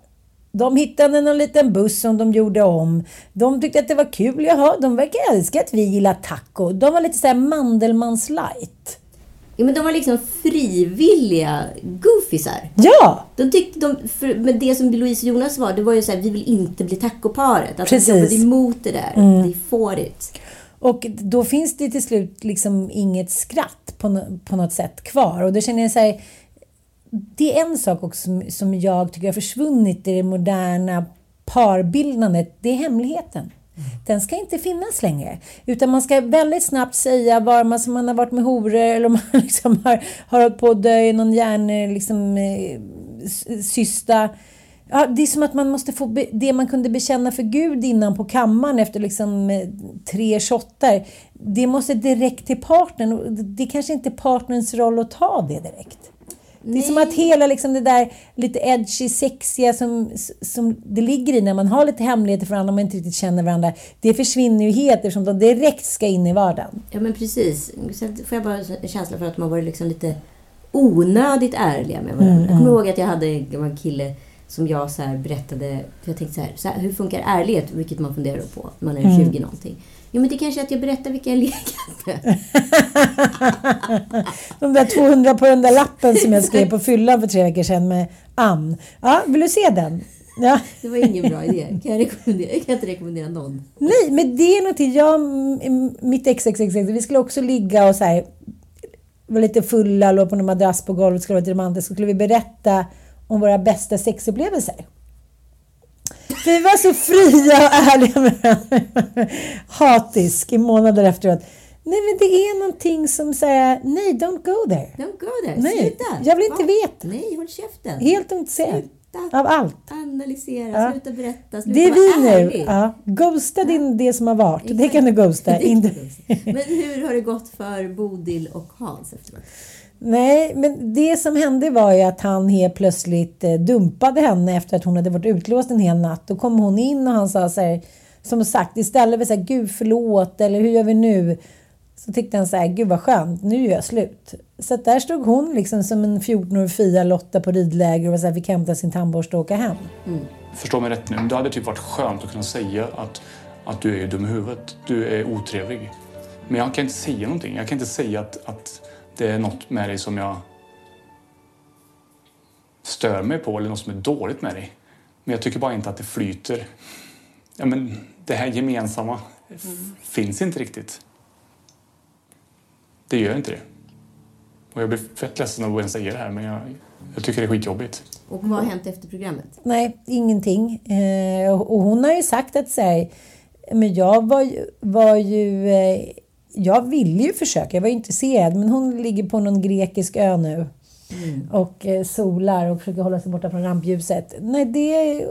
De hittade någon liten buss som de gjorde om. De tyckte att det var kul. Jaha, de verkar älska att vi gillar taco. De var lite såhär Mandelmans light. Ja, men de var liksom frivilliga goofisar. Ja! De tyckte de, för, men det som Louise och Jonas var, det var ju så här, vi vill inte bli tacoparet. Att Precis. de jobbade emot det där. They fought it. Och då finns det till slut liksom inget skratt på, på något sätt kvar. Och då känner jag så här, det är en sak också som, som jag tycker har försvunnit i det moderna parbildandet. Det är hemligheten. Den ska inte finnas längre. Utan man ska väldigt snabbt säga var man, som man har varit med horor eller om man liksom har, har hållit på att dö i någon hjärn, liksom, eh, s- cysta. Ja, det är som att man måste få det man kunde bekänna för Gud innan på kammaren efter liksom eh, tre shottar. Det måste direkt till partnern det är kanske inte partnerns roll att ta det direkt. Det är som att hela liksom det där lite edgy, sexiga som, som det ligger i när man har lite hemligheter för varandra och man inte riktigt känner varandra. Det försvinner ju helt eftersom de direkt ska in i vardagen. Ja, men precis. Sen får jag bara en känsla för att har varit liksom lite onödigt ärliga med varandra. Jag kommer ihåg att jag hade en kille som jag så berättade, för jag tänkte så här, så här, hur funkar ärlighet? Vilket man funderar på när man är 20 någonting. Jo, men det kanske är att jag berättar vilka jag legat med. De där 200 på den där lappen som jag skrev på fyllan för tre veckor sedan med Ann. Ja, vill du se den? Ja. Det var ingen bra idé. Kan jag, rekommendera? jag kan inte rekommendera någon. Nej, men det är någonting. Jag, mitt ex, ex, ex, ex, vi skulle också ligga och så här, var lite fulla, låg på en madrass på golvet, skulle vara lite romantiskt. Så skulle vi berätta om våra bästa sexupplevelser. vi var så fria och ärliga med varandra. Hatisk i månader efteråt. Nej, men det är någonting som säger nej, don't go there. Don't go there. Nej, Sluta. jag vill inte Va? veta. Nej, håll käften. Helt ointresserad av allt. Analysera, Ja. sluta berätta, sluta Det är vi nu. Ja. Ghosta din, det som har varit. Det kan du ghosta. Det kan du ghosta. Men hur har det gått för Bodil och Hans efteråt? Nej, men det som hände var ju att han helt plötsligt eh, dumpade henne efter att hon hade varit utlåst en hel natt. Då kom hon in och han sa så här, som sagt, istället för så här, gud förlåt eller hur gör vi nu? Så tyckte han så här, gud vad skönt, nu gör jag slut. Så där stod hon liksom som en 14-årig Fia Lotta på ridläger och var så här, fick hämta sin tandborste och åka hem. Förstå mig rätt nu, men det hade typ varit skönt att kunna säga att, att du är dum i huvudet. Du är otrevlig. Men jag kan inte säga någonting. Jag kan inte säga att, att det är något med dig som jag stör mig på eller något som är dåligt med dig. Men jag tycker bara inte att det flyter. Ja, men det här gemensamma f- finns inte riktigt. Det gör inte det. Och jag blir fett ledsen av att ens säga det här men jag, jag tycker det är skitjobbigt. Och vad har hänt efter programmet? Nej, ingenting. Eh, och och hon har ju sagt att så här, men jag var ju, var ju eh, jag ville ju försöka, jag var ju intresserad, men hon ligger på någon grekisk ö nu och eh, solar och försöker hålla sig borta från rampljuset. Nej, det...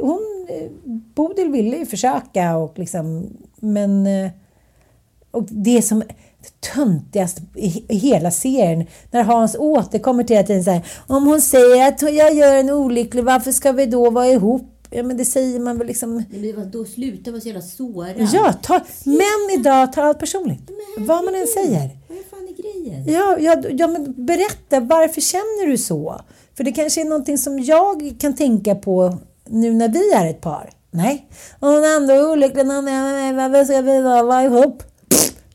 Hon... eh, Bodil ville ju försöka och liksom... Men... eh, Och det som töntigast i hela serien, när Hans återkommer till att så här, om hon säger att jag gör en olycklig, varför ska vi då vara ihop? Ja, men det säger man väl liksom... Men vad- Då sluta vara så jävla sårad. Ja, ta, män idag tar allt personligt. Vad man än säger. Vad fan är grejen? Ja, ja, ja, men berätta, varför känner du så? För det kanske är någonting som jag kan tänka på nu när vi är ett par. Nej, hon ändå är olycklig, varför ska vi vara ihop?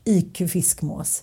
IQ fiskmås.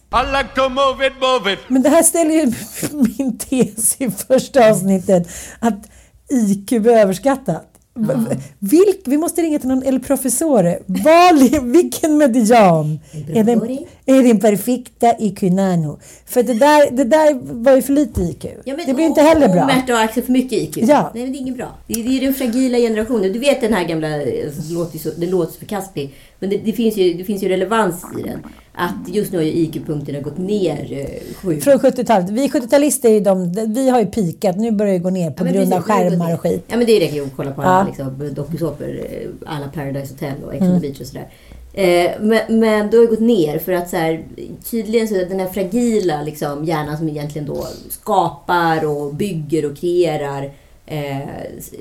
To move it, move it. Men det här ställer ju min tes i första avsnittet att IQ är överskattat. V- Vilk, vi måste ringa till någon El Professore. Vilken median är, den, är din perfekta IQ nano? För det där, det där var ju för lite IQ. Ja, men- det blir inte heller bra. Och Märta och Axel för mycket IQ. Ja. Nej, men det är inget bra. Det är, det är den fragila generationen. Du vet den här gamla, eh, det låter ju så, det låter så förkastligt, men det, det, finns ju, det finns ju relevans i den. Att just nu har ju IQ-punkterna gått ner eh, sjukt. Från 70-talet. Vi 70-talister är ju de, vi har ju pikat. Nu börjar det gå ner på Ja, grund av skärmar och skit. Ja men det räcker ju att kolla på Ja. alla liksom, dokusåpor. eh, Alla Paradise Hotel och Ex on Mm. the Beach och sådär. Eh, men, men då har det gått ner för att så här, tydligen så är den här fragila liksom, hjärnan som egentligen då skapar och bygger och kreerar eh,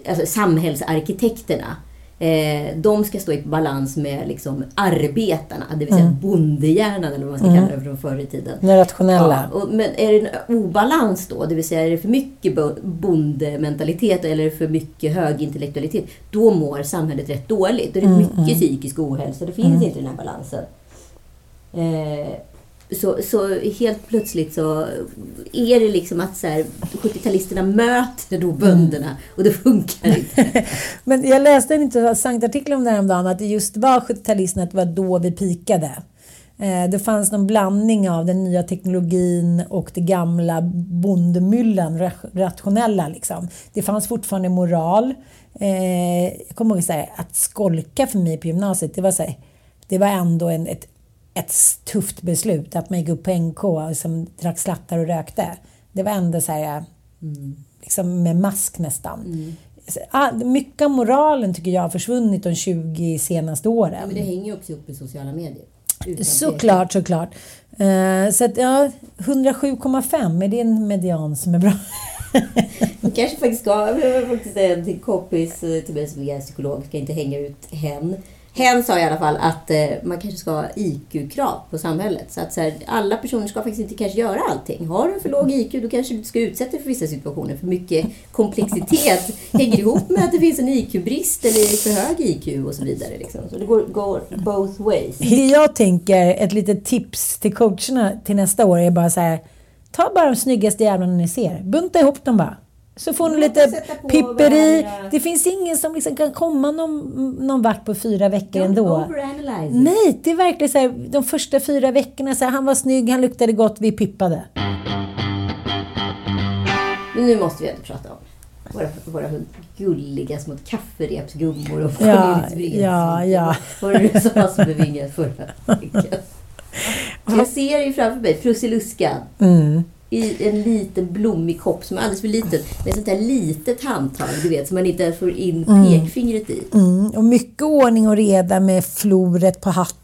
alltså samhällsarkitekterna. Eh, de ska stå i balans med liksom, arbetarna, det vill säga Mm. bondehjärnan eller vad man ska Mm. kalla det från förr i tiden. Den rationella. Ja, och, men är det en obalans då, det vill säga är det för mycket bo- bondementalitet eller är det för mycket högintellektualitet, då mår samhället rätt dåligt. Då är det Mm, mycket mm. psykisk ohälsa, det finns Mm. inte den här balansen. Eh, så, så helt plötsligt så är det liksom att så här, 70-talisterna möter då bönderna och det funkar inte. Men jag läste en intressant artikel om det här om dagen att det just var 70-talisterna, att det var då vi pikade. Eh, Det fanns någon blandning av den nya teknologin och det gamla bondemyllan, ra- rationella liksom. Det fanns fortfarande moral. Eh, Jag kommer ihåg så här, att skolka för mig på gymnasiet, det var, så här, det var ändå en, ett, ett tufft beslut. Att man gick upp på NK och liksom, drack slattar och rökte. Det var ändå så här, liksom med mask nästan. Så, ah, Mycket av moralen tycker jag har försvunnit de 20 senaste åren. Ja, men det hänger ju också upp i sociala medier. Såklart, såklart. Eh, så att ja, 107,5 är det en median som är bra? Man kanske faktiskt ska, jag vill faktiskt säga till kompis eh, till mig som är psykolog, ska inte hänga ut hen. Hen sa i alla fall att eh, man kanske ska ha IQ-krav på samhället. Så att så här, alla personer ska faktiskt inte kanske göra allting. Har du för låg IQ då kanske du inte ska utsätta dig för vissa situationer. För mycket komplexitet hänger ihop med att det finns en IQ-brist eller för hög IQ och så vidare. Liksom. Så det går, går both ways. Det jag tänker, ett litet tips till coacherna till nästa år är bara så här. Ta bara de snyggaste jävlarna ni ser. Bunta ihop dem bara. Så får ni lite pipperi. varandra. Det finns ingen som liksom kan komma någon, någon vart på fyra veckor ändå. Overanalyze it. Nej, det är verkligen så här, de första fyra veckorna, så här, han var snygg, han luktade gott, vi pippade. Men nu måste vi ändå prata om Våra, våra gulliga små kafferepsgummor och Ja, ja, ja. Var det du som bevingade förra veckan? Jag ser ju framför mig Prussiluskan Mm. I en liten blommig kopp som är alldeles för liten. Med ett sånt där litet handtag, du vet, som man inte får in pekfingret i. Mm. Och mycket ordning och reda med floret på hatten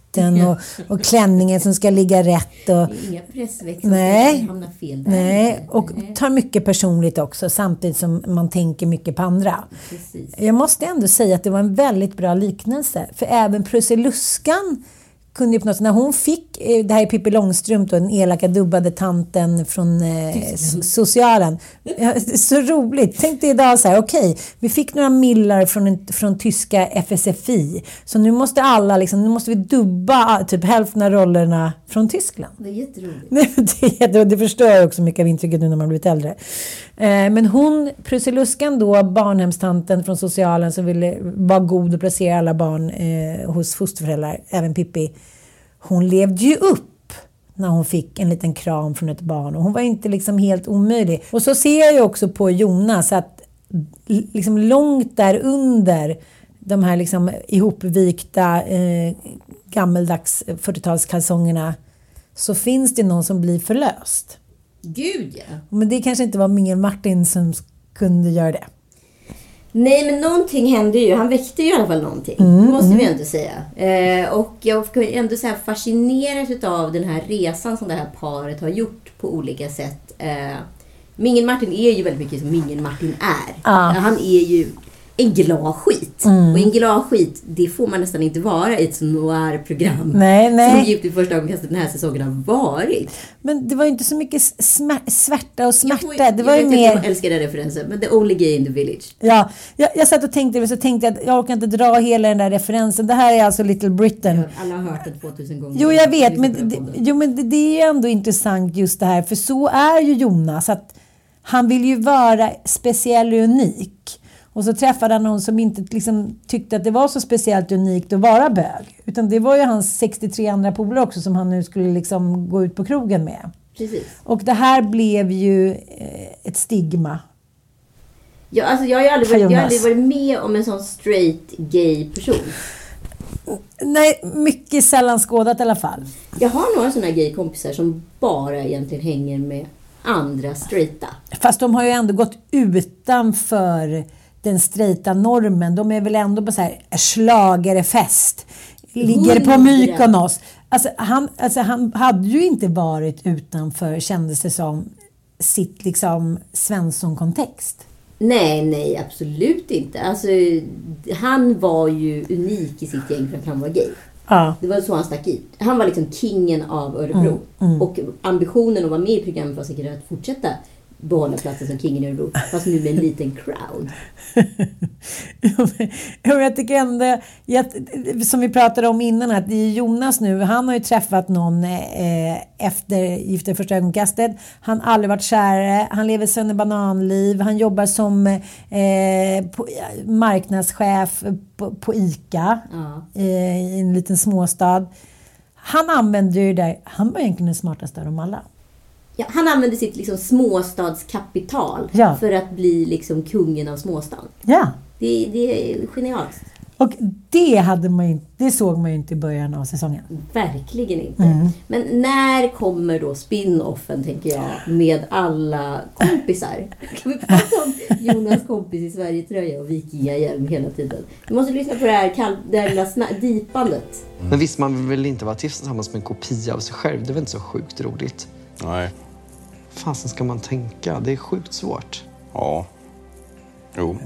och, och klänningen som ska ligga rätt. Och, Inga pressväxlar Nej. som hamnar fel där. nej, och tar mycket personligt också samtidigt som man tänker mycket på andra. Precis. Jag måste ändå säga att det var en väldigt bra liknelse. För även Prussiluskan kunde ju på något sätt, när hon fick, eh, det här är Pippi Långstrump då, den elaka dubbade tanten från eh, socialen. Så roligt. Tänk dig idag så här, okej, vi fick några millar från, från tyska FSFI. Så nu måste alla liksom, nu måste vi dubba ah, typ hälften av rollerna från Tyskland. Det är jätteroligt. Det, är jätte- det förstör också mycket av intrycket nu när man blivit äldre. Eh, men hon, Prussiluskan då, barnhemstanten från socialen som ville vara god och placera alla barn eh, hos fosterföräldrar, även Pippi. Hon levde ju upp när hon fick en liten kram från ett barn och hon var inte liksom helt omöjlig. Och så ser jag ju också på Jonas att liksom långt där under de här liksom ihopvikta eh, gammeldags 40-talskalsongerna så finns det någon som blir förlöst. Gud ja! Men det kanske inte var Mingel Martin som kunde göra det. Nej, men någonting hände ju. Han väckte ju i alla fall någonting. Mm, det måste vi ändå säga. Eh, och jag kan ändå så här fascineras av den här resan som det här paret har gjort på olika sätt. Eh, Mingen Martin är ju väldigt mycket som Mingen Martin är. Mm. Han är ju en glad skit. Och en glad skit, det får man nästan inte vara i ett noir-program. Nej, nej. Som Gift i första ögonkastet den här säsongen har varit. Men det var ju inte så mycket smär- svärta och Jag, smärta. får, Det var jag ju mer... jag älskar den referensen, men the only gay in the village. Ja, jag, jag satt och tänkte, så tänkte jag att jag orkar inte dra hela den där referensen. Det här är alltså Little Britain. Alla har hört den 2000 gånger. Jo, jag vet, men, det, jo, men det, det är ändå intressant just det här, för så är ju Jonas. Att han vill ju vara speciell och unik. Och så träffade han någon som inte liksom, tyckte att det var så speciellt unikt att vara bög. Utan det var ju hans 63 andra polare också som han nu skulle liksom gå ut på krogen med. Precis. Och det här blev ju eh, ett stigma. Ja, alltså jag, har aldrig varit, jag har aldrig varit med om en sån straight gay person. Nej, mycket sällan skådat i alla fall. Jag har några såna gay kompisar som bara egentligen hänger med andra straighta. Fast de har ju ändå gått utanför den straighta normen. De är väl ändå på så här schlagerfest. Ligger på. Mykonos. Alltså han, alltså han hade ju inte varit utanför, kändes det som, sitt liksom Svensson-kontext. Nej, nej, absolut inte. Alltså, han var ju unik i sitt gäng för att han var gay. Ja. Det var så han stack ut. Han var liksom kingen av Örebro. Mm, Och ambitionen att vara med i programmet var säkert att fortsätta behålla platsen som kingen i Örebro. Fast nu med en liten crowd. Ja, men- jag tycker ändå, jag, som vi pratade om innan, att Jonas nu, han har ju träffat någon eh, efter Gift i första ögonkastet. Han har aldrig varit kär, han lever sönder bananliv, han jobbar som eh, på, marknadschef på, på ICA Ja. eh, i en liten småstad. Han använder ju det där, han var egentligen den smartaste av dem alla. Ja, han använde sitt liksom småstadskapital Ja. för att bli liksom kungen av småstan. Ja. Det, det är genialiskt. Och det, hade man ju, det såg man ju inte i början av säsongen. Verkligen inte. Mm. Men när kommer då spin-offen, tänker jag, med alla kompisar? Kan vi prata om Jonas kompis i Sverige-tröja och vikingahjälm hela tiden? Du måste lyssna på det här, kall- det här lilla sna- dipandet. Men visst, man vill väl inte vara tillsammans med en kopia av sig själv? Det är väl inte så sjukt roligt? Nej. Fasen ska man tänka? Det är sjukt svårt. Ja. Jo.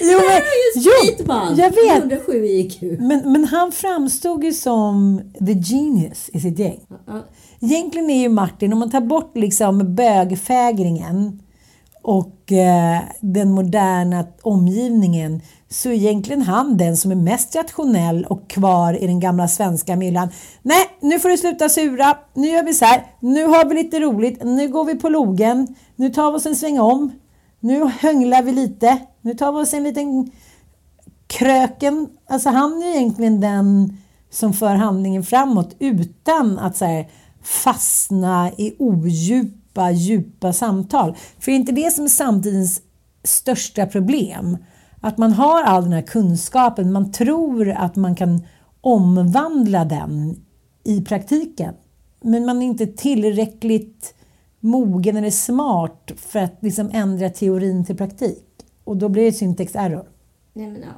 Jo, men, jo, jag vet. 107 IQ. Men, men han framstod ju som the genius i sitt gäng. Egentligen är ju Martin, om man tar bort liksom bögfägringen och eh, den moderna omgivningen så är egentligen han den som är mest rationell och kvar i den gamla svenska myllan. Nej, nu får du sluta sura. Nu gör vi så här. Nu har vi lite roligt. Nu går vi på logen. Nu tar vi oss en sväng om. Nu hönglar vi lite. Nu tar vi oss en liten kröken. Alltså han är egentligen den som för handlingen framåt utan att så här, fastna i odjupa, djupa samtal. För det är inte det som är samtidens största problem. Att man har all den här kunskapen, man tror att man kan omvandla den i praktiken. Men man är inte tillräckligt mogen eller smart för att liksom ändra teorin till praktik. Och då blir det syntax error. Nej, men, ja.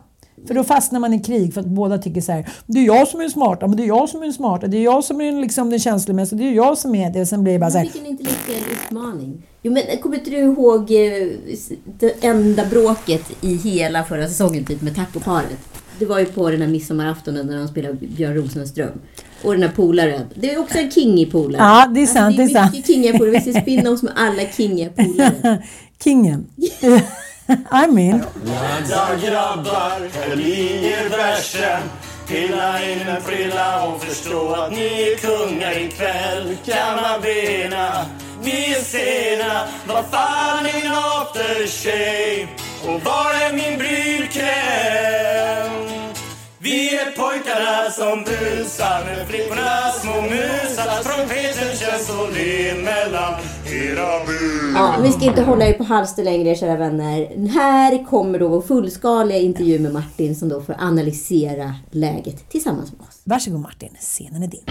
För då fastnar man i krig för att båda tycker så här. Det är jag som är smart, men det är jag som är smart, det är jag som är liksom den känslomässiga, det är jag som är det. Och sen blir det bara så här. Vilken intellektuell utmaning. Jo, men kommer inte du ihåg eh, det enda bråket i hela förra säsongen typ med tacoparet? Det var ju på den här midsommaraftonen när de spelade Björn Rosenström. Och den här polaren. Det är också en kingig polare. Ja, det är sant, det är, det är sant. mycket kingiga polare. Vi ser spin-offs med alla kingiga polare. Kingen. I mean. Dansar grabbar, häll i er bärsen Pilla in en frilla och förstå att ni är kungar ikväll Kamma bena, ni är sena Vad fan är en aftershave? Och var är min brylkräm? Vi är pojkarna som busar med flickorna små musar Trumpeten känns så len mellan era bur Ja, vi ska inte hålla er på halster längre, kära vänner. Här kommer då vår fullskaliga intervju med Martin som då får analysera läget tillsammans med oss. Varsågod Martin, scenen är din.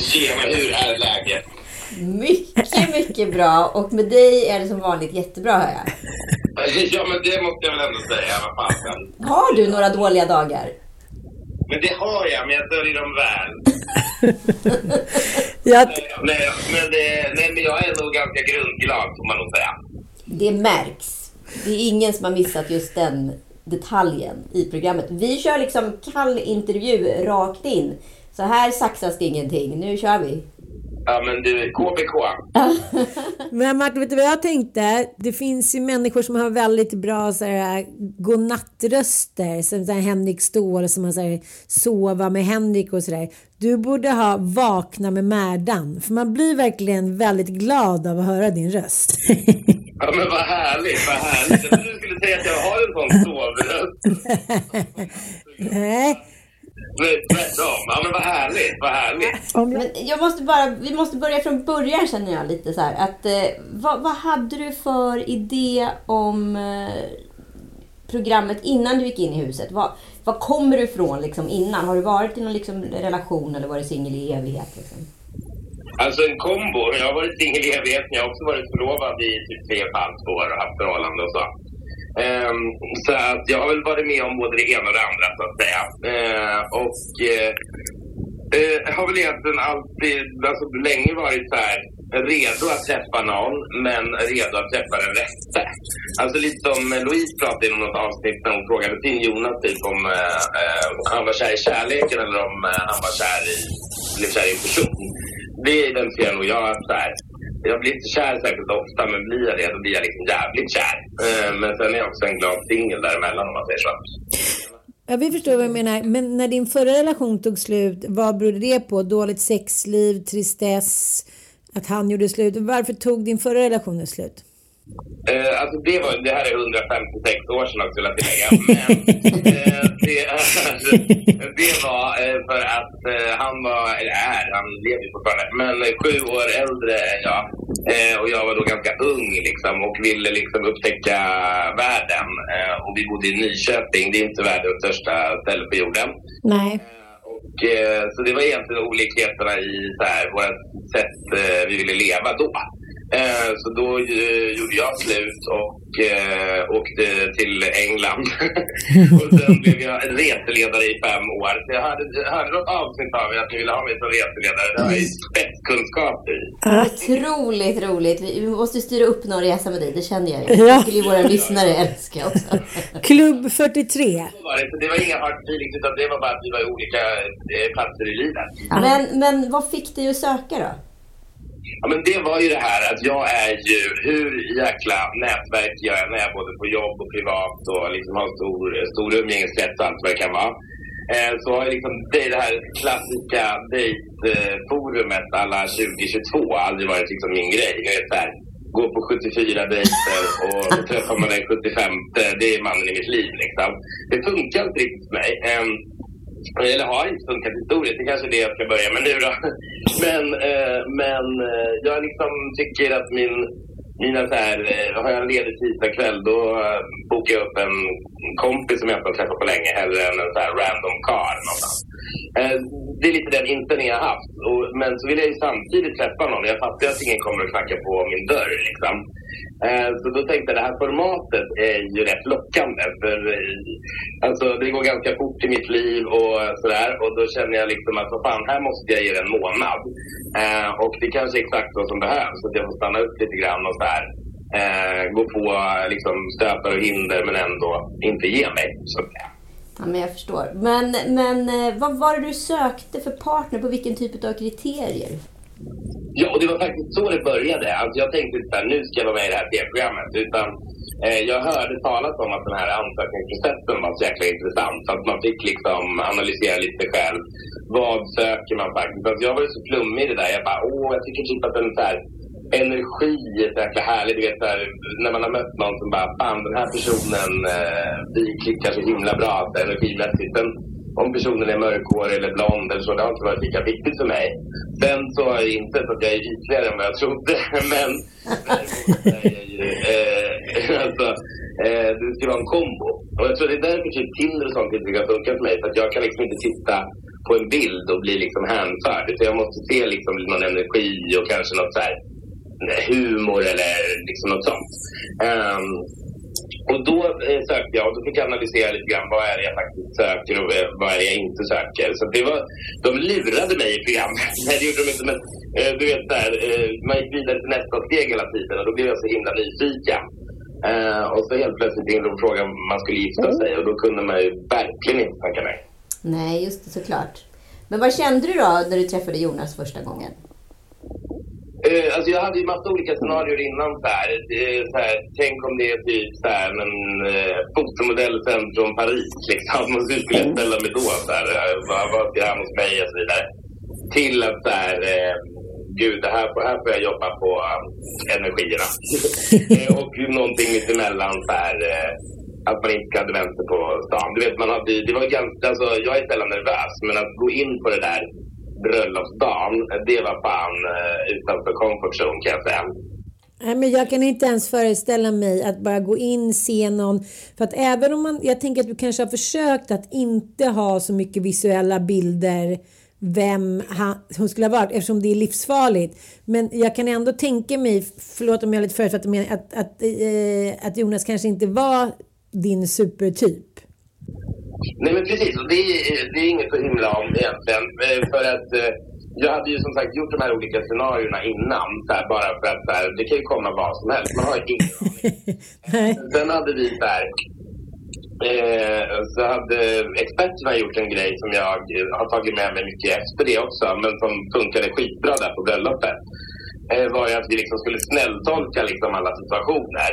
Tjena, hur är läget? Mycket, mycket bra. Och med dig är det som vanligt jättebra, hör jag. Ja, men det måste jag väl ändå säga. Vad. Har du några dåliga dagar? Men det har jag, men jag döljer dem väl. Jag, Nej, men, det, nej, men jag är nog ganska grundglad, får man nog säga. Det märks. Det är ingen som har missat just den detaljen i programmet. Vi kör liksom kall intervju rakt in. Så här saxas det ingenting. Nu kör vi. Ja, men du, KBK. Men Martin, vet du vad jag tänkte? Det finns ju människor som har väldigt bra så här, godnattröster. Som så här, Henrik Ståhl som har så här, sova med Henrik och sådär. Du borde ha vakna med Märdan. För man blir verkligen väldigt glad av att höra din röst. Ja, men vad härligt, vad härligt. Jag trodde du skulle säga att jag har en sån sovröst. Nej. Tvärtom. Ja, men vad härligt, vad härligt. Men jag måste bara, vi måste börja från början känner jag lite så här. Att, eh, vad, vad hade du för idé om eh, programmet innan du gick in i huset? Vad, vad kommer du ifrån liksom, innan? Har du varit i någon liksom, relation eller varit singel i evighet? Liksom? Alltså en kombo. Jag har varit singel i evighet, men jag har också varit förlovad i typ tre och ett halvt år och haft förhållande och så. Ehm, så att jag har väl varit med om både det ena och det andra så att säga. Ehm, och eh, eh har väl egentligen alltid, alltså länge varit så här redo att träffa någon, men redo att träffa den rätte. Alltså lite som Louise pratade i något avsnitt när hon frågade sin Jonas typ om eh, eh, han var kär i kärleken eller om eh, han var kär i, blev kär i en person. Det identifierar nog jag att så här, jag blir inte kär särskilt ofta, men blir jag det då blir jag liksom jävligt kär. Eh, men sen är jag också en glad singel däremellan om man säger så. Ja, vi förstår vad du menar. Men när din förra relation tog slut, vad berodde det på? Dåligt sexliv, tristess, att han gjorde slut? Varför tog din förra relation slut? Eh, alltså det, var, det här är 156 år sedan också vill jag tillägga. Men eh, det, det var eh, för att eh, han var, eller är, han lever ju fortfarande, men sju år äldre än jag. Eh, och jag var då ganska ung liksom och ville liksom upptäcka världen. Eh, och vi bodde i Nyköping, det är inte världens största ställe på jorden. Nej. Och, så det var egentligen olikheterna i så här, våra sätt vi ville leva då. Eh, så då eh, gjorde jag slut och eh, åkte till England. och sen blev jag reseledare i fem år. Så jag hörde, hörde något avsnitt av er att ni ville ha mig som reseledare. Det har jag ju spetskunskap i. Otroligt roligt. Vi vi måste styra upp någon resa med dig, det känner jag ju. Ja. Det skulle ju våra lyssnare älska också. Klubb 43. Så var det. Så det var inga hard feelings utan det var bara att vi var i olika eh, platser i livet. Men, men vad fick dig att söka då? Ja, men det var ju det här att jag är ju, hur jäkla nätverk jag än är, både på jobb och privat och liksom har stor, stor umgängeskrets och allt vad det kan vara. Eh, så har jag liksom det, det här klassiska dejtforumet alla 2022 aldrig varit liksom min grej. Jag vet så här, gå på 74 dejter och träffar man den 75 det är mannen i mitt liv liksom. Det funkar inte riktigt för mig. Eh, eller har inte funkat historiskt, det kanske är det jag ska börja med nu då. Men, eh, men eh, jag liksom tycker att min mina så här, eh, har jag en ledig tisdagkväll då eh, bokar jag upp en kompis som jag inte har träffat på länge hellre än en så här random karl någonstans. Eh, det är lite den inställningen jag har haft. Och, men så vill jag ju samtidigt träffa någon. Jag fattar ju att ingen kommer att knacka på min dörr liksom. Eh, så då tänkte jag det här formatet är ju rätt lockande. För eh, alltså, det går ganska fort i mitt liv och sådär. Och då känner jag liksom att vad fan, här måste jag ge det en månad. Eh, och det kanske är exakt vad som behövs. Att jag får stanna upp lite grann och så här, eh, gå på liksom, stötar och hinder men ändå inte ge mig. Så, Ja, men jag förstår. Men, men eh, vad var det du sökte för partner? På vilken typ av kriterier? Ja, och det var faktiskt så det började. Alltså jag tänkte inte såhär, nu ska jag vara med i det här tv-programmet. Utan eh, jag hörde talas om att den här ansökningsprocessen var så jäkla intressant. Så att man fick liksom analysera lite själv. Vad söker man faktiskt? Alltså jag var ju så flummig i det där. Jag bara, åh, jag tycker typ att den så här, energi är så jäkla härlig. Du vet, så här, när man har mött någon som bara, fan den här personen, eh, vi klickar så himla bra energimässigt. Sen, om personen är mörkhårig eller blond eller så, det har inte varit lika viktigt för mig. Sen så har jag insett att jag är ytligare än vad jag trodde. Men eh, alltså, eh, det ska vara en kombo. Och jag tror det är därför typ Tinder och sånt inte kan funka för mig. För att jag kan liksom inte titta på en bild och bli liksom hänförd. Utan jag måste se liksom någon energi och kanske något så här humor eller liksom något sånt. Um, och då eh, sökte jag och då fick jag analysera lite grann vad är det jag faktiskt söker och eh, vad är det jag inte söker. Så det var, de lurade mig i programmet. Nej, det gjorde de inte. Men eh, du vet, där, eh, man gick vidare till nästa steg hela tiden och då blev jag så himla nyfiken. Eh, och så helt plötsligt ringde de och frågade om man skulle gifta sig och då kunde man ju verkligen inte tacka nej. Nej, just det, såklart. Men vad kände du då när du träffade Jonas första gången? Eh, alltså jag hade ju massa olika scenarier innan så här. Eh, så här tänk om det är typ så här, en eh, fotomodell sen från Paris liksom. Och så skulle jag ställa mig då så här. eh, Vad, vad ska jag hos mig och så vidare. Till att så här, eh, gud det här, här får jag jobba på eh, energierna. Eh, och någonting mittemellan så här. Eh, att man inte hade vänt sig på stan. Du vet, man hade, det var ganska, alltså, jag är sällan nervös, men att gå in på det där bröllopsdagen, det var fan utanför comfort zone kan jag säga. Nej, men jag kan inte ens föreställa mig att bara gå in, se någon. För att även om man, jag tänker att du kanske har försökt att inte ha så mycket visuella bilder vem han, hon skulle ha varit eftersom det är livsfarligt. Men jag kan ändå tänka mig, förlåt om jag är lite förutfattad, att, att, att, eh, att Jonas kanske inte var din supertyp. Nej men precis, och det är, det är inget att himla om egentligen. Eh, För att eh, jag hade ju som sagt gjort de här olika scenarierna innan. Så här, bara för att så här, det kan ju komma vad som helst. Man har ju ingen. Sen hade vi så här, eh, så hade experterna gjort en grej som jag har tagit med mig mycket efter det också. Men som funkade skitbra där på bröllopet. Eh, var ju att vi liksom skulle snälltolka liksom alla situationer.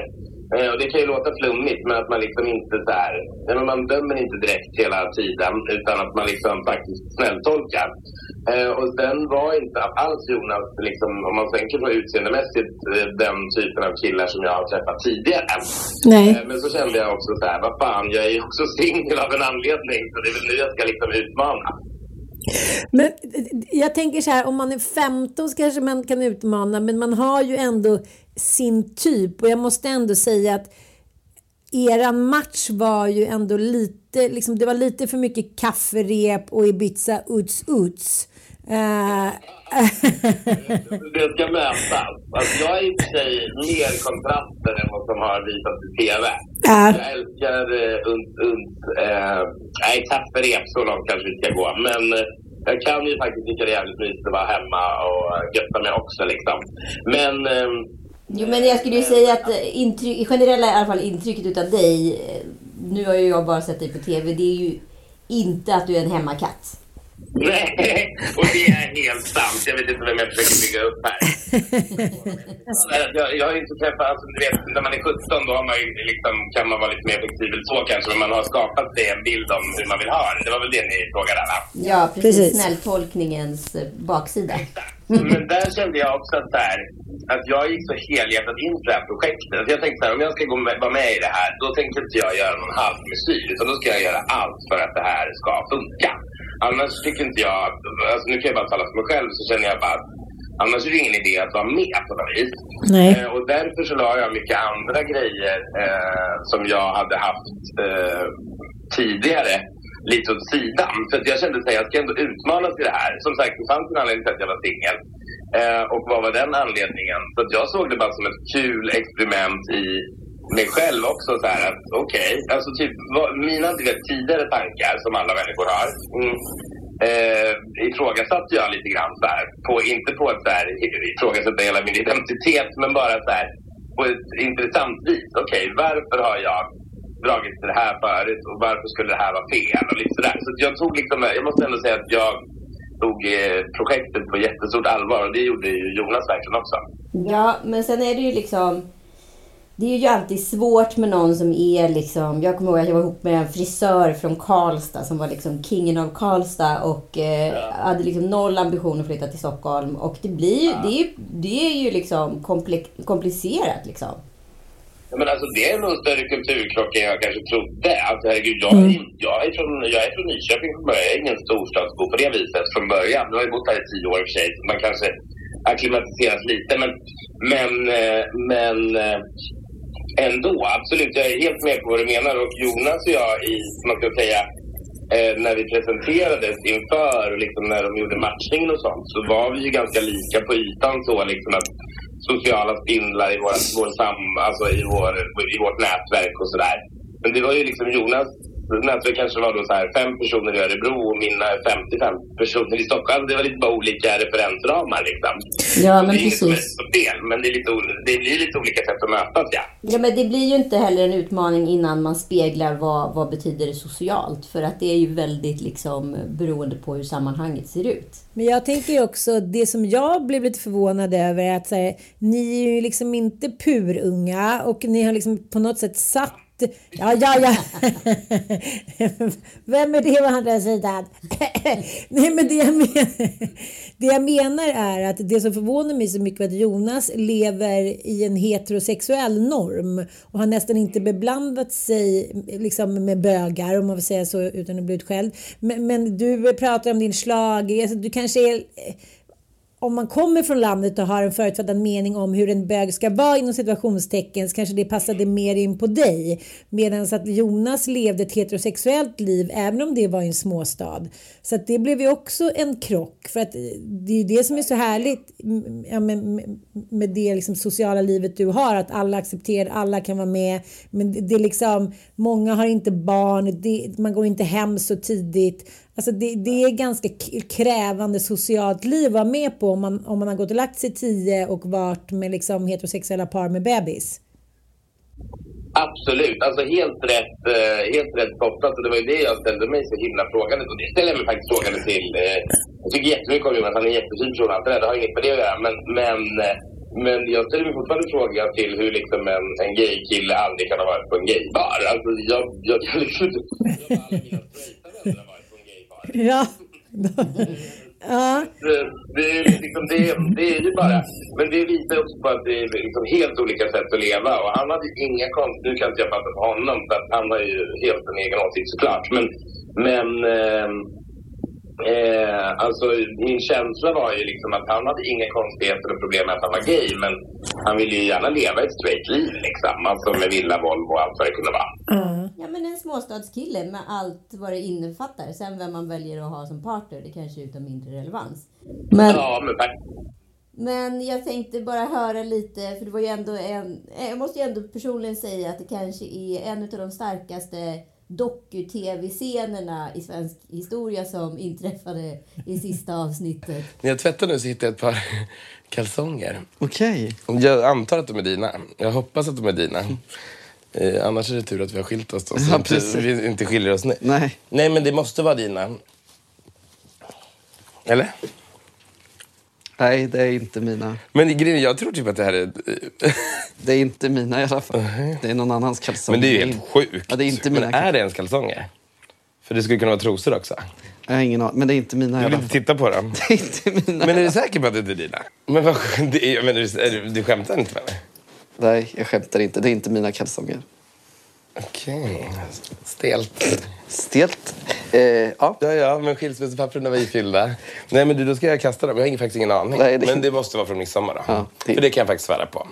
Eh, och det kan ju låta flummigt men att man liksom inte så här, nej, men man dömer inte direkt hela tiden utan att man liksom faktiskt snälltolkar. Eh, och sen var inte alls Jonas, liksom, om man tänker på utseendemässigt, eh, den typen av killar som jag har träffat tidigare. Nej. Eh, men så kände jag också så här, vad fan, jag är ju också singel av en anledning så det är väl nu jag ska liksom utmana. Men jag tänker så här, om man är 15 så kanske man kan utmana, men man har ju ändå sin typ. Och jag måste ändå säga att eran match var ju ändå lite, liksom, det var lite för mycket kafferep och Ibiza uts uts. Uh, det ska mötas. Alltså, jag är i och för sig mer kontraster än vad som har visats i TV. Ja. Jag älskar uh, unt, unt. Uh, nej, kafferep, så långt kanske vi ska gå. Men uh, jag kan ju faktiskt tycka det är jävligt mysigt att vara hemma och götta mig också liksom. Men um, Jo, men jag skulle ju säga att eh, intryck, generella i alla fall intrycket utav dig, eh, nu har ju jag bara sett dig på TV, det är ju inte att du är en hemmakatt. Nej, och det är helt sant. Jag vet inte vem jag försöker bygga upp här. jag, jag har inte träffat, alltså, du vet, när man är 17 då har man ju liksom, kan man vara lite mer flexibel så kanske, men man har skapat sig en bild om hur man vill ha det. Det var väl det ni frågade alla? Ja, precis. Precis. Snälltolkningens eh, baksida. Men där kände jag också att, så här, att jag gick så helhjärtat in för det här projektet. Att jag tänkte så här, om jag ska gå med, vara med i det här, då tänker inte jag göra någon halvmesyr, utan då ska jag göra allt för att det här ska funka. Annars tycker inte jag, alltså nu kan jag bara tala för mig själv, så känner jag bara att Annars är det ingen idé att vara med på något vis. Nej. Eh, och därför så la jag mycket andra grejer eh, som jag hade haft eh, tidigare lite åt sidan. För jag kände att jag ska ändå utmanas i det här. Som sagt, det fanns en anledning till att jag var singel. Eh, och vad var den anledningen? Så att jag såg det bara som ett kul experiment i mig själv också. Så här att okej, alltså typ vad, mina vet, tidigare tankar som alla människor har. Mm, eh, ifrågasatte jag lite grann så här. På, inte på ett så här, ifrågasätta hela min identitet, men bara så här på ett intressant vis. Okej, varför har jag dragit till det här förut och varför skulle det här vara fel? Och lite sådär. Så att jag tog liksom, jag måste ändå säga att jag tog eh, projektet på jättestort allvar och det gjorde ju Jonas verkligen också. Ja, men sen är det ju liksom... Det är ju alltid svårt med någon som är liksom... Jag kommer ihåg att jag var ihop med en frisör från Karlstad som var liksom kingen av Karlstad och eh, hade liksom noll ambition att flytta till Stockholm. Och det blir ju... Det, är det är ju liksom komplicerat liksom. Ja, Men alltså det är nog en större kulturkrock än jag kanske trodde. Alltså herregud, jag, Mm. är, jag, är, från, jag är från Nyköping från början. Jag är ingen storstadsbo på det viset från början. Nu har jag bott här i tio år i och för sig. så Man kanske akklimatiseras lite. Men, men, eh, men eh, ändå, absolut. Jag är helt med på vad du menar. Och Jonas och jag i, man ska säga, eh, när vi presenterades inför och liksom när de gjorde matchningen och sånt så var vi ju ganska lika på ytan så liksom att sociala spindlar i, våra, vår sam, alltså i, vår, i vårt nätverk och sådär. Men det var ju liksom Jonas nätverk kanske var då så här fem personer i Örebro och mina 55 personer i Stockholm. Det var lite bara olika referensramar liksom. Ja, men det är inget som precis. fel, men det, är lite, det blir lite olika sätt att mötas ja. Ja, men det blir ju inte heller en utmaning innan man speglar vad, vad betyder det socialt. För att det är ju väldigt liksom beroende på hur sammanhanget ser ut. Men jag tänker ju också, det som jag blev lite förvånad över är att här, ni är ju liksom inte purunga och ni har liksom på något sätt satt Ja, ja, ja. Vem är det på andra sidan? Nej, men det jag, menar, det jag menar är att det som förvånar mig så mycket är att Jonas lever i en heterosexuell norm och har nästan inte beblandat sig liksom, med bögar, om man får säga så utan att bli utskälld. Men, men du pratar om din slag, alltså, du kanske är om man kommer från landet och har en förutfattad mening om hur en bög ska vara inom situationstecken så kanske det passade mer in på dig. Medan att Jonas levde ett heterosexuellt liv även om det var i en småstad. Så att det blev ju också en krock. För att eh, det är ju det som är så härligt ja, med, med- med det liksom sociala livet du har. Att alla accepterar, alla kan vara med. Men det, det är liksom, många har inte barn, det, man går inte hem så tidigt. Alltså det, det är ganska krävande socialt liv att vara med på om man, om man har gått och lagt sig tio och varit med liksom heterosexuella par med bebis. Absolut, alltså helt rätt, helt rätt kopplat. Och det var ju det jag ställde mig så himla frågande Och det ställer jag mig faktiskt frågande till. Jag tycker jättemycket om Jonas, han är en jättefin person allt det. Det har inget med det att göra. Men, men, men jag ställer mig fortfarande frågan till hur liksom en, en gaykille aldrig kan ha varit på en gaybar. Alltså jag, jag kan liksom inte... Ja. ja. Det- är, liksom, det, det är ju bara... Men det visar också på att det är liksom helt olika sätt att leva. Och han hade ju inga konst... Nu kan inte jag prata för honom, för att han har ju helt en egen åsikt såklart. Men, men ehm, eh, alltså min känsla var ju liksom att han hade inga konstigheter och problem med att han var gay. Men han ville ju gärna leva ett straight liv liksom. Alltså med villa, Volvo och allt vad det kunde vara. Ja, men en småstadskille med allt vad det innefattar. Sen vem man väljer att ha som partner, det kanske är utav mindre relevans. Men, Ja, men faktiskt. men jag tänkte bara höra lite, för det var ju ändå en... Jag måste ju ändå personligen säga att det kanske är en av de starkaste doku-tv-scenerna i svensk historia som inträffade i sista avsnittet. När jag tvättar nu så hittar jag ett par kalsonger. Okej. Jag antar att de är dina. Jag hoppas att de är dina. Eh, annars är det tur att vi har skilt oss då, så Ja, att precis. vi inte skiljer oss nu. Nej. Nej, men det måste vara dina. Eller? Nej, det är inte mina. Men grejen, jag tror typ att det här är... Det är inte mina i alla fall. Det är någon annans kalsonger. Men det är ju helt sjukt. Ja, det är inte mina men är det ens kalsonger? För det skulle kunna vara trosor också. Jag har ingen aning, men det är inte mina Jag vill inte titta på dem. Det är inte mina. Men är du säker på att det inte är dina? Men vad, det är, men du, du skämtar inte med mig? Nej, jag skämtar inte. Det är inte mina kalsonger. Okej. Stelt. Stelt. Eh, ja. ja, ja, men skilsmässopapperna var ifyllda. Nej, men du, då ska jag kasta dem. Jag har faktiskt ingen aning. Nej, det- Men det måste vara från midsommar då. Ja, det- För det kan jag faktiskt svära på.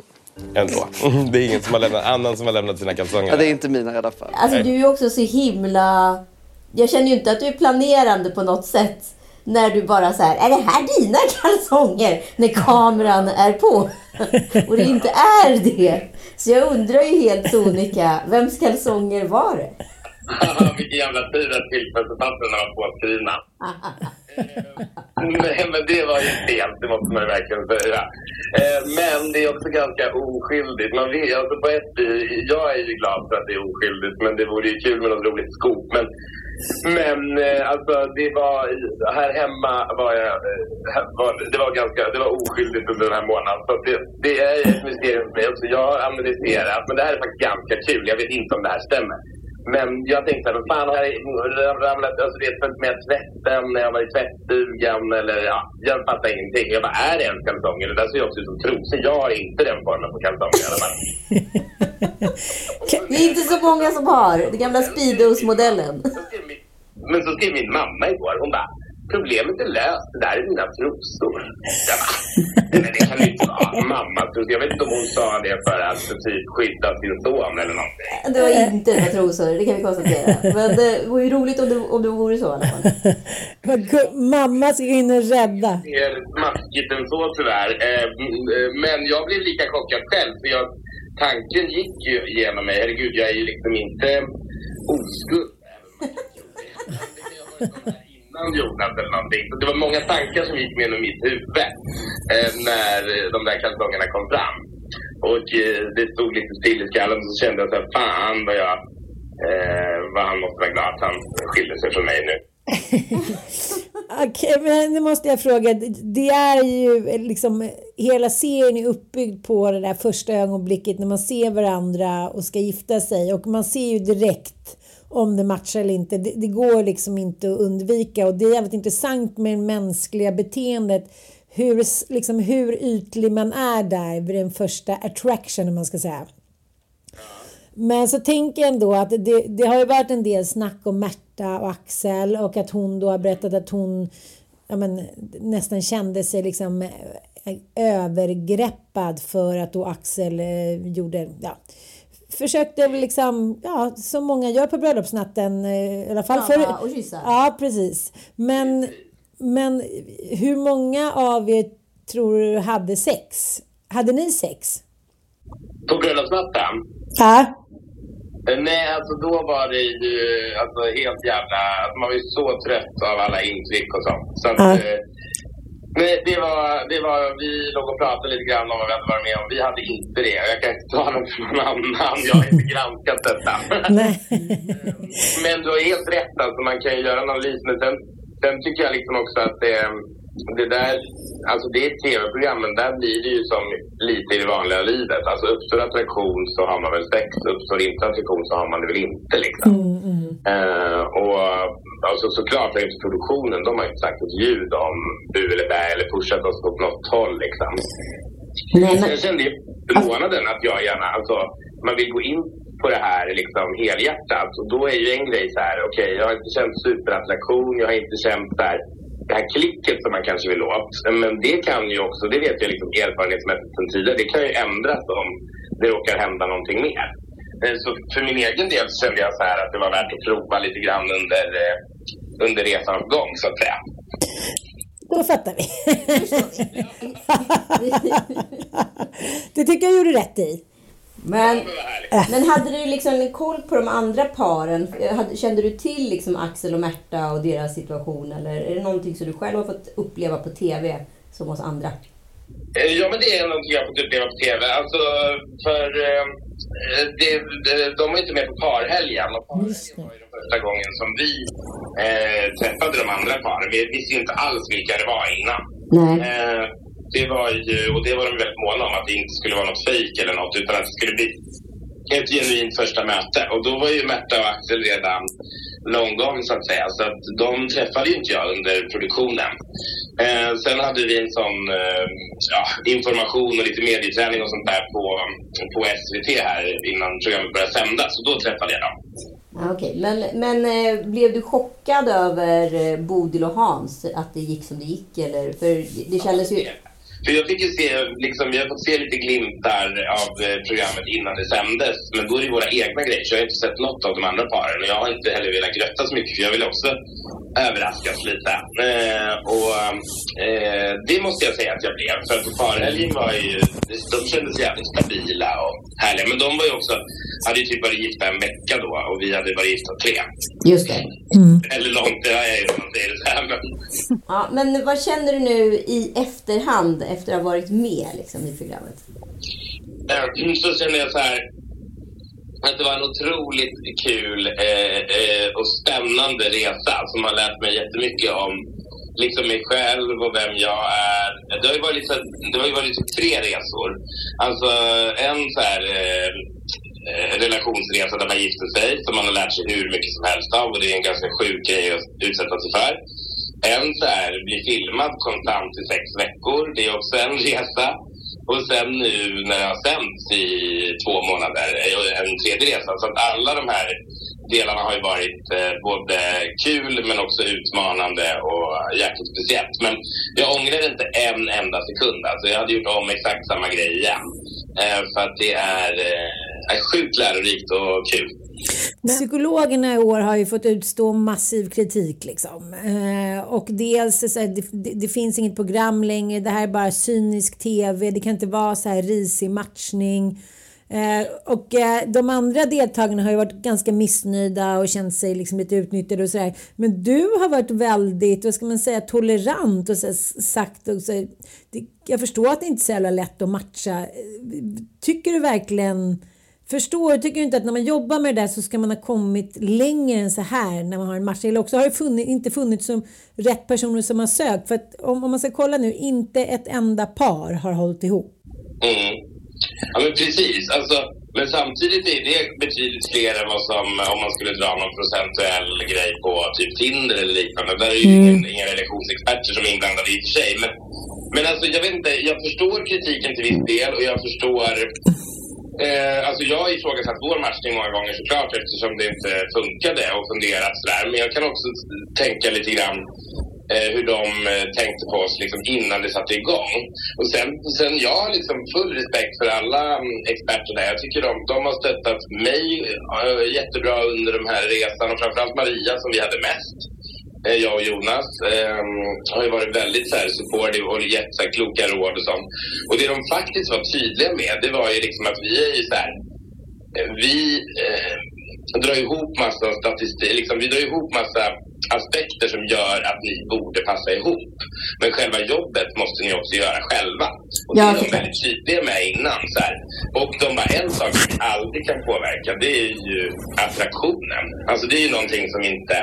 Ändå. Det är ingen som har lämnat, annan som har lämnat sina kalsonger. Ja, det är inte mina i alla fall. Alltså du är också så himla... Jag känner ju inte att du är planerande på något sätt. När du bara så här, är det här dina kalsonger? När kameran är på. Och det inte är det. Så jag undrar ju helt sonika, vems kalsonger var det? Vilken jävla tur att skilsmässopappren var påskrivna. Nej, men det var ju fel, det måste man verkligen säga. Eh, Men det är också ganska oskyldigt. Man vet, alltså på ett, jag är ju glad för att det är oskyldigt, men det vore ju kul med något roligt skop. Men, men eh, alltså, det var, här hemma var jag, eh, var, det var ganska, det var oskyldigt under den här månaden. Så det, det är ett mysterium för mig också. Jag har analyserat, men det här är faktiskt ganska kul. Jag vet inte om det här stämmer. Men jag tänkte såhär, fan har jag ramlat, alltså det följt med tvätten när jag var i tvättstugan eller ja, jag fattar ingenting. Jag bara, är det ens kalsonger? Det där ser ju också ut som trosor. Jag har inte den formen på kalsonger i alla fall. Det är inte så många som har. Den gamla Speedos-modellen. Men så skrev min mamma igår, hon bara, problemet är löst, det där är mina trosor. Jag bara, "Nej, men det kan ju inte vara mammas trosor. Jag vet inte om hon sa det för att typ skydda sin son eller någonting. Det var inte dina trosor, det kan vi konstatera. Men det vore ju roligt om det, om det vore så i alla fall. Mamma ska in och rädda. mer smaskigt än så tyvärr. Eh, eh, Men jag blev lika chockad själv. För jag, tanken gick ju genom mig. Herregud, jag är ju liksom inte oskuld. Innan Jonas eller någonting. Så det var många tankar som gick genom mitt huvud eh, när de där kalsongerna kom fram. Och eh, det stod lite still i skallen och så kände jag så här, fan vad jag eh, vad han måste vara glad att han skilde sig från mig nu. Okej, men nu måste jag fråga. Det är ju liksom, hela serien är uppbyggd på det där första ögonblicket när man ser varandra och ska gifta sig. Och man ser ju direkt om det matchar eller inte. Det, det går liksom inte att undvika. Och det är jävligt intressant med det mänskliga beteendet. Hur, liksom, hur ytlig man är där vid den första attraction, om man ska säga. Men så tänker jag ändå att det, det har ju varit en del snack om Märta och Axel och att hon då har berättat att hon ja, men, nästan kände sig liksom övergreppad för att då Axel eh, gjorde, ja, försökte liksom, ja, som många gör på bröllopsnatten eh, i alla fall. Krama och kyssa. Ja, precis. Men, men hur många av er tror du hade sex? Hade ni sex? På bröllopsnatten? Ja. Eh, Nej, alltså då var det ju alltså, helt jävla... Alltså, man var ju så trött av alla intryck och sånt. Så att, Ja. Eh, nej, det var, det var... Vi låg och pratade lite grann om vad vi hade varit med om. Vi hade inte det. Jag kan inte tala för någon annan. Jag har inte granskat detta. Nej. Men du har helt rätt. Alltså, man kan ju göra en analys. Men sen, sen tycker jag liksom också att det, det där... Alltså det är tv-program, men där blir det ju som lite i det vanliga livet. Alltså uppstår attraktion så har man väl sex. Uppstår inte attraktion så har man det väl inte liksom. Eh, och alltså, såklart har produktionen, de har inte sagt ett ljud om bu eller bä eller pushat oss åt något håll liksom. Nej, men- Jag kände ju månaden att jag gärna, alltså man vill gå in på det här liksom helhjärtat och då är ju en grej så här, okej jag har inte känt superattraktion, jag har inte känt här, det här klicket som man kanske vill åt. Men det kan ju också, det vet jag liksom erfarenhetsmässigt sedan tidigare, det kan ju ändras om det råkar hända någonting mer. Eh, Så för min egen del så kände jag så här att det var värt att prova lite grann under, eh, under resans gång så att säga. Då fattar vi. det tycker jag gjorde rätt i. Men, men hade du liksom koll på de andra paren? Kände du till liksom Axel och Märta och deras situation? Eller är det någonting som du själv har fått uppleva på TV som hos andra? Eh, Ja, men det är någonting jag har fått uppleva på TV. Alltså, för eh, det, det, de var inte med på parhelgen. Och parhelgen var ju den första gången som vi eh, träffade de andra paren. Vi visste ju inte alls vilka det var innan. Nej. Eh, det var ju, och det var de väldigt måna om, att det inte skulle vara något fejk eller något, utan att det skulle bli ett genuint första möte. Och då var ju Märta och Axel redan long gone så att säga. Så att de träffade ju inte jag under produktionen. Eh, sen hade vi en sån eh, ja, information och lite medieträning och sånt där på, på SVT här innan programmet började sändas. Så då träffade jag dem. Okej, men, men eh, blev du chockad över eh, Bodil och Hans? Att det gick som det gick? Eller? För det kändes ju... För jag fick ju se, liksom, jag har fått se lite glimtar av eh, programmet innan det sändes. Men då är det våra egna grejer. Så jag har inte sett något av de andra paren. Och jag har inte heller velat grötta så mycket. För jag vill också överraskas lite. Eh, och eh, det måste jag säga att jag blev. För att parhelgen var ju, de kändes jävligt stabila och härliga. Men de var ju också, hade ju typ varit gifta en vecka då. Och vi hade varit gifta tre. Just det. Eller långt, det är ju om man säger det så här. Men Ja, men vad känner du nu i efterhand efter att ha varit med liksom, i programmet? Mm, så känner jag så här att det var en otroligt kul eh, eh, och spännande resa som har lärt mig jättemycket om liksom mig själv och vem jag är. Det har ju varit, så, det har ju varit typ tre resor. Alltså en så här eh, eh, relationsresa där man gifter sig som man har lärt sig hur mycket som helst av och det är en ganska sjuk grej att utsätta sig för. En så här bli filmad konstant i sex veckor. Det är också en resa. Och sen nu när jag har sänts i två månader, eh, en tredje resa. Så att alla de här delarna har ju varit eh, både kul men också utmanande och jäkligt speciellt. Men jag ångrar inte en enda sekund. Alltså jag hade gjort om exakt samma grej igen. Eh, för att det är, eh, är sjukt lärorikt och kul. Psykologerna i år har ju fått utstå massiv kritik. Liksom. Eh, och dels så här, det, det, det finns inget program längre, det här är bara cynisk tv, det kan inte vara så här risig matchning. Eh, och eh, de andra deltagarna har ju varit ganska missnöjda och känt sig liksom lite utnyttjade och sådär. Men du har varit väldigt, vad ska man säga, tolerant och så här, sagt och så här, det, Jag förstår att det inte är så jävla lätt att matcha. Eh, tycker du verkligen Förstår, tycker du inte att när man jobbar med det där så ska man ha kommit längre än så här när man har en match? Eller också har det funnits, inte funnits som rätt personer som har sökt. För att om, om man ska kolla nu, inte ett enda par har hållit ihop. Mm. Ja men precis. Alltså, men samtidigt är det betydligt fler än vad som, om man skulle dra någon procentuell grej på typ Tinder eller liknande. Där är ju ingen, inga relationsexperter som är inblandade i och för sig. Men, men alltså jag vet inte, jag förstår kritiken till viss del och jag förstår Eh, alltså jag har ifrågasatt vår matchning många gånger såklart eftersom det inte funkade och funderat sådär. Men jag kan också tänka lite grann eh, hur de eh, tänkte på oss liksom, innan det satte igång. Och sen, sen jag har liksom full respekt för alla mm, experter där. Jag tycker de, de har stöttat mig eh, jättebra under de här resan och framförallt Maria som vi hade mest. Eh, jag och Jonas eh, har ju varit väldigt så här, supportive och gett så här, kloka råd och sånt. Och det de faktiskt var tydliga med, det var ju liksom att vi är ju så här, eh, vi eh, drar ihop massa statistik, liksom, vi drar ihop massa aspekter som gör att ni borde passa ihop. Men själva jobbet måste ni också göra själva. Och det är de väldigt tydliga med innan. Så här. Och de bara, en sak som aldrig kan påverka, det är ju attraktionen. Alltså det är ju någonting som inte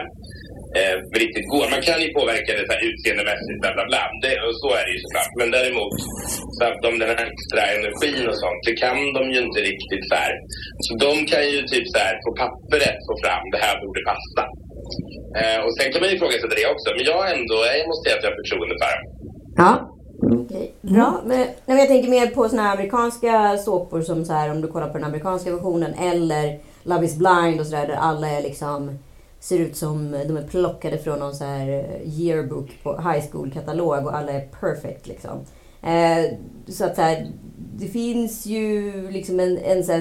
eh, riktigt går. Man kan ju påverka det så här utseendemässigt, bla bla bla. Det, och så är det ju såklart. Men däremot, så att de, den här extra energin och sånt, det kan de ju inte riktigt så här. Så de kan ju typ så här på pappret få fram, det här borde passa. Eh, och sen kan man ju ifrågasätta det också. Men jag ändå, jag måste säga att jag har förtroende för dem. Ja. Okej, bra. Men, nej, men jag tänker mer på såna här amerikanska såpor som så här om du kollar på den amerikanska versionen eller Love is blind och sådär där alla är liksom ser ut som de är plockade från någon så här eh, yearbook på high school-katalog och alla är perfect liksom. Eh, så att så här, det finns ju liksom en, en så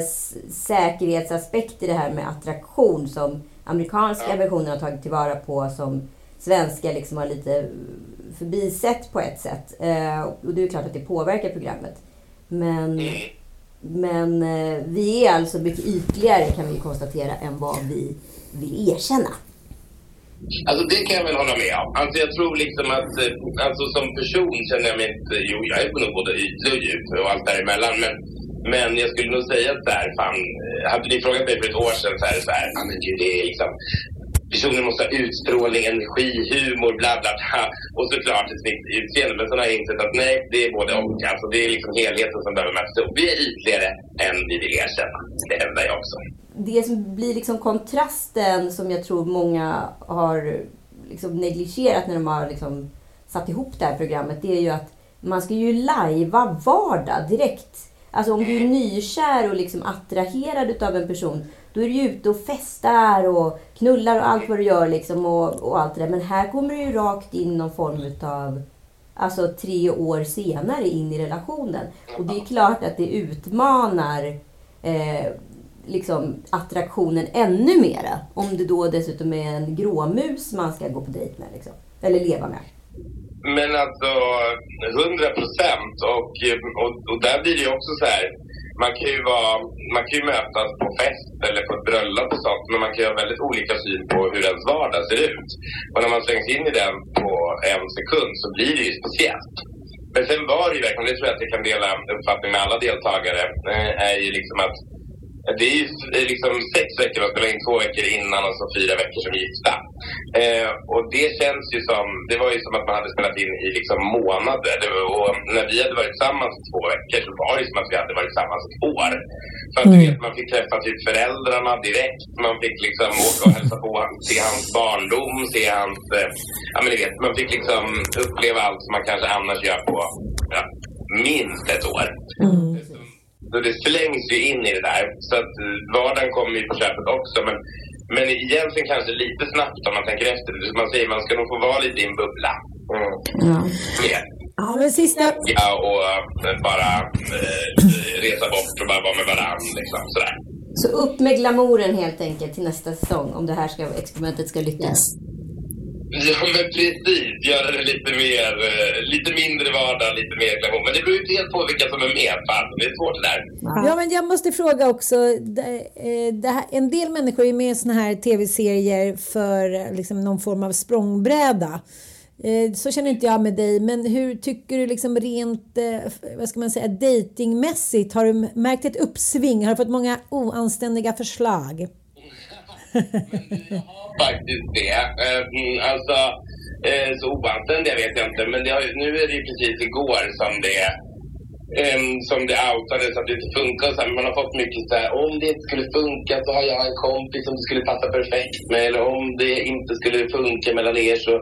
säkerhetsaspekt i det här med attraktion som amerikanska versionen har tagit tillvara på som svenska liksom har lite förbisett på ett sätt. Eh, och det är klart att det påverkar programmet. Men, men eh, vi är alltså mycket ytligare kan vi konstatera än vad vi vill erkänna. Alltså det kan jag väl hålla med om. Alltså jag tror liksom att, eh, alltså som person känner jag mig inte, jo jag är nog både ytlig och djup och allt däremellan. Men, men jag skulle nog säga att så här, fan, eh, hade ni frågat mig för ett år sedan så här, så här, men gud det är liksom, personen måste ha utstrålning, energi, humor, bla bla bla. Och såklart ett snyggt utseende. Men sen har jag insett att nej, det är både och. Alltså det är liksom helheten som behöver mötas upp. Vi är ytligare än vi vill erkänna. Det hävdar jag också. Det som blir liksom kontrasten som jag tror många har liksom negligerat när de har liksom satt ihop det här programmet, det är ju att man ska ju lajva vardag direkt. Alltså om du är nykär och liksom attraherad utav en person då är du ju ute och festar och knullar och allt vad du gör liksom och, och allt det där. Men här kommer du ju rakt in någon form utav Alltså tre år senare in i relationen. Och det är klart att det utmanar eh, liksom attraktionen ännu mera. Om det då dessutom är en gråmus man ska gå på dejt med. Liksom. Eller leva med. Men alltså, 100 procent. Och, och, och där blir det ju också så här. Man kan ju, vara, man kan ju mötas på fest eller på ett bröllop och sånt. Men man kan ju ha väldigt olika syn på hur ens vardag ser ut. Och när man slängs in i den på en sekund så blir det ju speciellt. Men sen var det ju verkligen, det tror jag att jag kan dela uppfattning med alla deltagare, eh, är ju liksom att det är ju liksom sex veckor man spelar in, två veckor innan och så fyra veckor som gifta. Eh, och det känns ju som, det var ju som att man hade spelat in i liksom månader. Var, och när vi hade varit tillsammans i två veckor så var det som att vi hade varit tillsammans ett år. För att du vet, man fick träffa typ föräldrarna direkt. Man fick liksom åka och hälsa på, se hans barndom, se hans... Eh, ja men ni vet, man fick liksom uppleva allt som man kanske annars gör på ja, minst ett år. Så det slängs ju in i det där. Så att eh, vardagen kommer ju på köpet också. Men, men egentligen kanske lite snabbt om man tänker efter. Man säger man ska nog få vara lite i en bubbla. Mm. Mer. Ja, men sista... Ja, och eh, bara eh, resa bort och bara vara med varandra. Liksom, sådär. Så upp med glamouren helt enkelt till nästa säsong om det här ska, experimentet ska lyckas. Ja, men precis. Göra det lite mer, eh, lite mindre vardag, lite mer glamour. Men det beror ju helt på vilka som är med. Fan, det är svårt det där. Ja, men jag måste fråga också. Det, eh, det här, en del människor är med i såna här tv-serier för eh, liksom, någon form av språngbräda. Så känner inte jag med dig, men hur tycker du liksom rent, vad ska man säga, datingmässigt? Har du märkt ett uppsving? Har du fått många oanständiga förslag? Har faktiskt det. Eh, mm, alltså, eh, så oanständiga vet jag inte. Men det har, nu är det ju precis igår som det som det outades att det inte funkar. Så man har fått mycket så här, om det inte skulle funka så har jag en kompis som det skulle passa perfekt med. Eller om det inte skulle funka mellan er så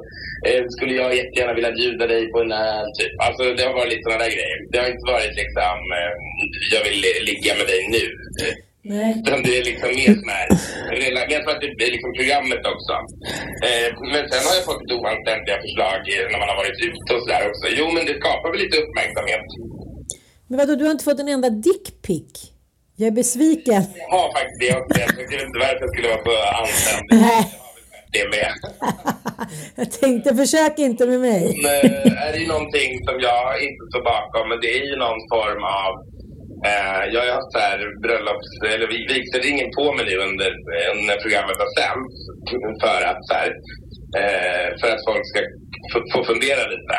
eh, skulle jag jättegärna vilja bjuda dig på en öl. Typ. Alltså det har varit lite sådana där grejer. Det har inte varit liksom, eh, jag vill ligga med dig nu. Typ. Nej. Utan det är liksom här, rela- jag tror att det är liksom programmet också. Eh, men sen har jag fått lite oanständiga förslag när man har varit ute och sådär också. Jo, men det skapar väl lite uppmärksamhet. Men vadå, du har inte fått en enda dickpic? Jag är besviken. Jag har faktiskt det också. Jag vet inte varför jag skulle vara så anständig. Nej. Det med. Jag tänkte, försök inte med mig. Men eh, är det någonting som jag inte står bakom, men det är ju någon form av Eh, jag har haft så här bröllops, eller vi- vigselringen på mig nu under, när programmet har sänts. För att, så här, eh, för att folk ska få, få fundera lite.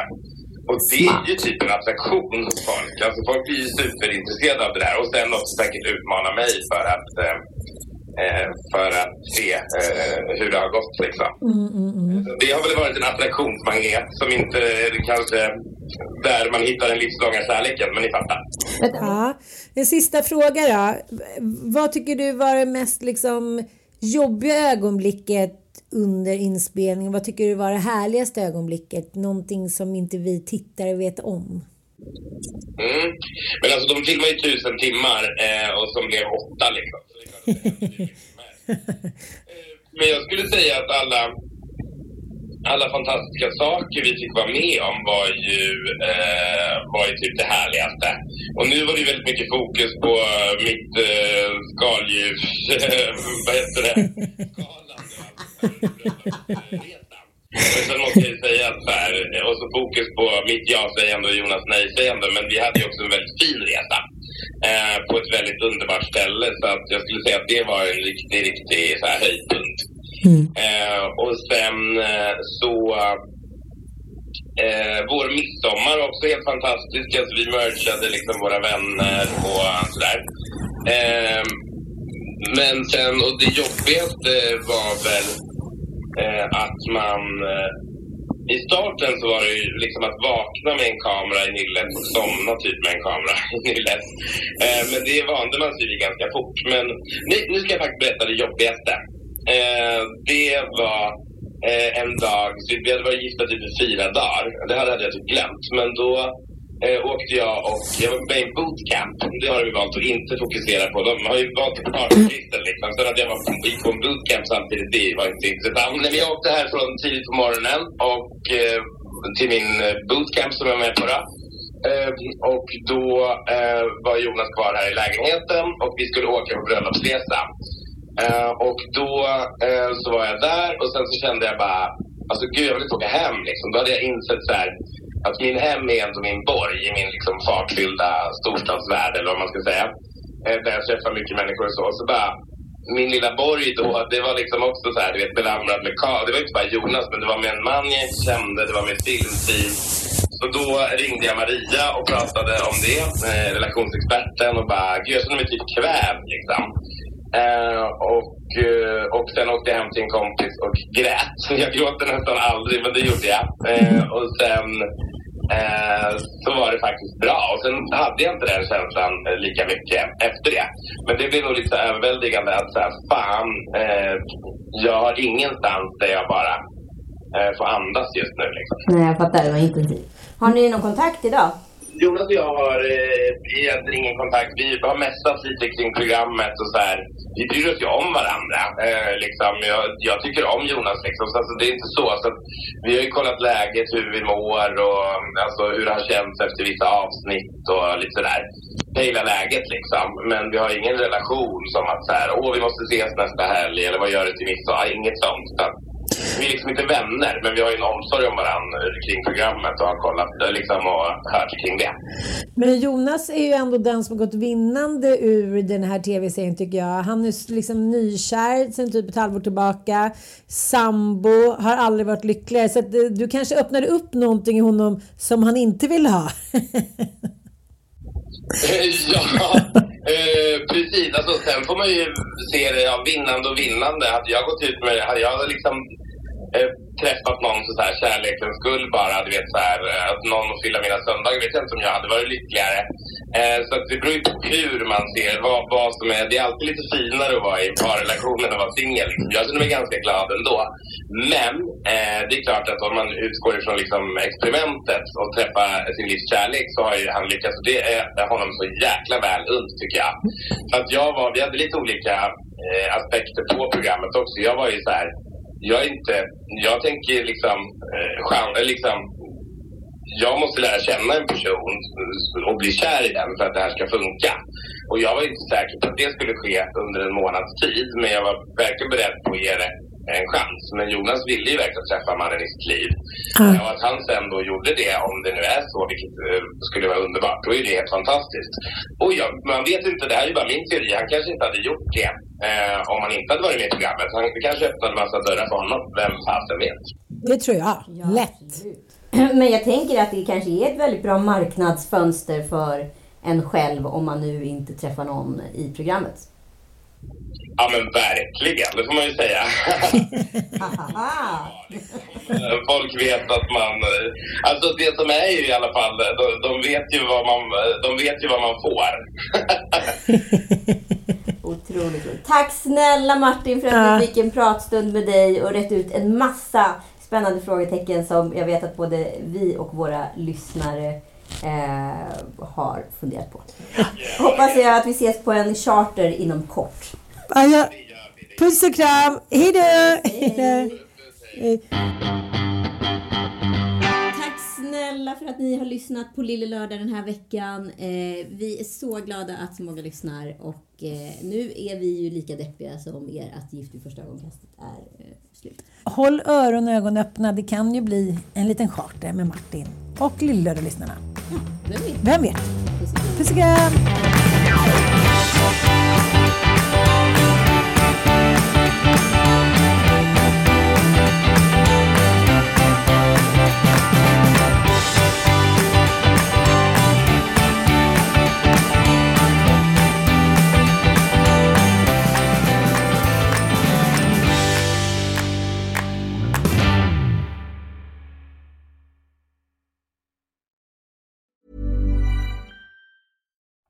Och det är ju typ en attraktion hos folk. Alltså folk blir ju superintresserade av det där. Och sen också säkert utmana mig för att, eh, eh, för att se eh, hur det har gått liksom. Det har väl varit en attraktionsmagnet som inte är kanske där man hittar den livslånga kärleken, men ni fattar. Ja. En sista fråga då. Vad tycker du var det mest liksom, jobbiga ögonblicket under inspelningen? Vad tycker du var det härligaste ögonblicket? Någonting som inte vi tittare vet om? Mm. Men alltså de filmar ju tusen timmar eh, och som blev åtta liksom. Eh, Men jag skulle säga att alla, alla fantastiska saker vi fick vara med om var ju, eh, var ju typ det härligaste. Och nu var det ju väldigt mycket fokus på eh, mitt eh, skaldjurs... vad heter det? Men sen måste jag säga att så här, och så fokus på mitt ja-sägande och Jonas nej-sägande, men vi hade ju också en väldigt fin resa. Eh, på ett väldigt underbart ställe, så att jag skulle säga att det var en riktig, riktig så här, höjdpunkt. Eh, och sen eh, så eh, vår midsommar var också helt fantastisk. Alltså, vi merchade liksom våra vänner och sådär. Eh, men sen, och det jobbigaste var väl eh, att man eh, i starten så var det ju liksom att vakna med en kamera i nyllet och somna typ med en kamera i nyllet. Eh, men det vande man sig vid ganska fort. Men nu, nu ska jag faktiskt berätta det jobbigaste. Eh, det var eh, en dag, så vi hade varit gifta typ i fyra dagar. Det här hade jag typ glömt. Men då eh, åkte jag och jag var med i bootcamp. Det har vi valt att inte fokusera på. De har ju valt att partylistor liksom. Sen att jag var gick på en bootcamp samtidigt, det var inte intressant. Men vi åkte härifrån tidigt på morgonen och eh, till min eh, bootcamp som jag var med på. Då. Eh, och då eh, var Jonas kvar här i lägenheten och vi skulle åka på bröllopsresa. Eh, och då eh, så var jag där och sen så kände jag bara, alltså gud jag vill inte åka hem liksom. Då hade jag insett så här, att min hem är ändå min borg i min liksom fartfyllda storstadsvärld eller vad man ska säga. Eh, där jag träffar mycket människor och så. Så bara, min lilla borg då, det var liksom också så här, du vet, belamrad med kar. Det var inte bara Jonas, men det var med en man jag inte kände, det var med filmteam. Så då ringde jag Maria och pratade om det, eh, relationsexperten, och bara, gud jag känner mig typ kvävd liksom. Eh, och, eh, och sen åkte jag hem till en kompis och grät. Jag gråter nästan aldrig, men det gjorde jag. Eh, och sen eh, så var det faktiskt bra. Och sen hade jag inte den känslan eh, lika mycket efter det. Men det blev nog lite överväldigande att säga, fan, eh, jag har ingenstans där jag bara eh, får andas just nu. Liksom. Nej, jag fattar. Det var intensivt. Har ni någon kontakt idag? Jonas och jag har eh, egentligen ingen kontakt. Vi har messat lite kring programmet och så här. Vi bryr oss ju om varandra. Eh, liksom. jag, jag tycker om Jonas liksom. Så alltså, det är inte så. så att, vi har ju kollat läget, hur vi mår och alltså, hur det har känts efter vissa avsnitt och lite sådär. Hela läget liksom. Men vi har ingen relation som att så här, åh vi måste ses nästa helg eller vad gör du till midsommar? Inget sånt. Så att, vi är liksom inte vänner, men vi har ju en omsorg om varandra kring programmet och har kollat det liksom, och hört kring det. Men Jonas är ju ändå den som har gått vinnande ur den här tv-serien tycker jag. Han är liksom nykär sen typ ett halvår tillbaka. Sambo, har aldrig varit lyckligare. Så att eh, du kanske öppnade upp någonting i honom som han inte vill ha. ja, eh, precis. Alltså, sen får man ju se det ja, vinnande och vinnande. Hade jag gått ut med hade jag liksom eh, träffat någon för så här kärlekens skull bara, du vet så här, att någon att fylla mina söndagar, vet jag inte om jag hade varit lyckligare. Eh, så att det beror ju på hur man ser vad, vad som är, det är alltid lite finare att vara i parrelation än att vara singel. Jag känner mig ganska glad ändå. Men eh, det är klart att om man utgår ifrån liksom experimentet och träffar sin livs kärlek så har ju han lyckats. Det är honom så jäkla väl unt tycker jag. För att jag var, vi hade lite olika eh, aspekter på programmet också. Jag var ju så här jag är inte, jag tänker liksom, eh, liksom jag måste lära känna en person och bli kär i den för att det här ska funka. Och jag var inte säker på att det skulle ske under en månads tid, men jag var verkligen beredd på att ge det en chans. Men Jonas ville ju verkligen träffa mannen i sitt liv. Mm. Och att han sen då gjorde det, om det nu är så, vilket uh, skulle vara underbart, då är det helt fantastiskt. Och jag, man vet inte, det här är ju bara min teori, han kanske inte hade gjort det uh, om han inte hade varit med i programmet. Han kanske öppnade massa dörrar för honom, vem fasen vet. Det tror jag, ja, lätt. Men jag tänker att det kanske är ett väldigt bra marknadsfönster för en själv om man nu inte träffar någon i programmet. Ja men verkligen, det får man ju säga. Folk vet att man... Alltså det som är ju i alla fall, de, de vet ju vad man, de vet ju vad man får. Otroligt roligt. Tack snälla Martin för att vi fick en pratstund med dig och rätt ut en massa spännande frågetecken som jag vet att både vi och våra lyssnare eh, har funderat på. Hoppas jag att vi ses på en charter inom kort. Puss och kram. Hej då! Snälla för att ni har lyssnat på Lille Lördag den här veckan. Eh, vi är så glada att så många lyssnar och eh, nu är vi ju lika deppiga som er att Gift vid första ögonkastet är eh, slut. Håll öron och ögon öppna. Det kan ju bli en liten charter med Martin och Lillelördag-lyssnarna. Ja, vem vet? Vem vet? Puss och kram!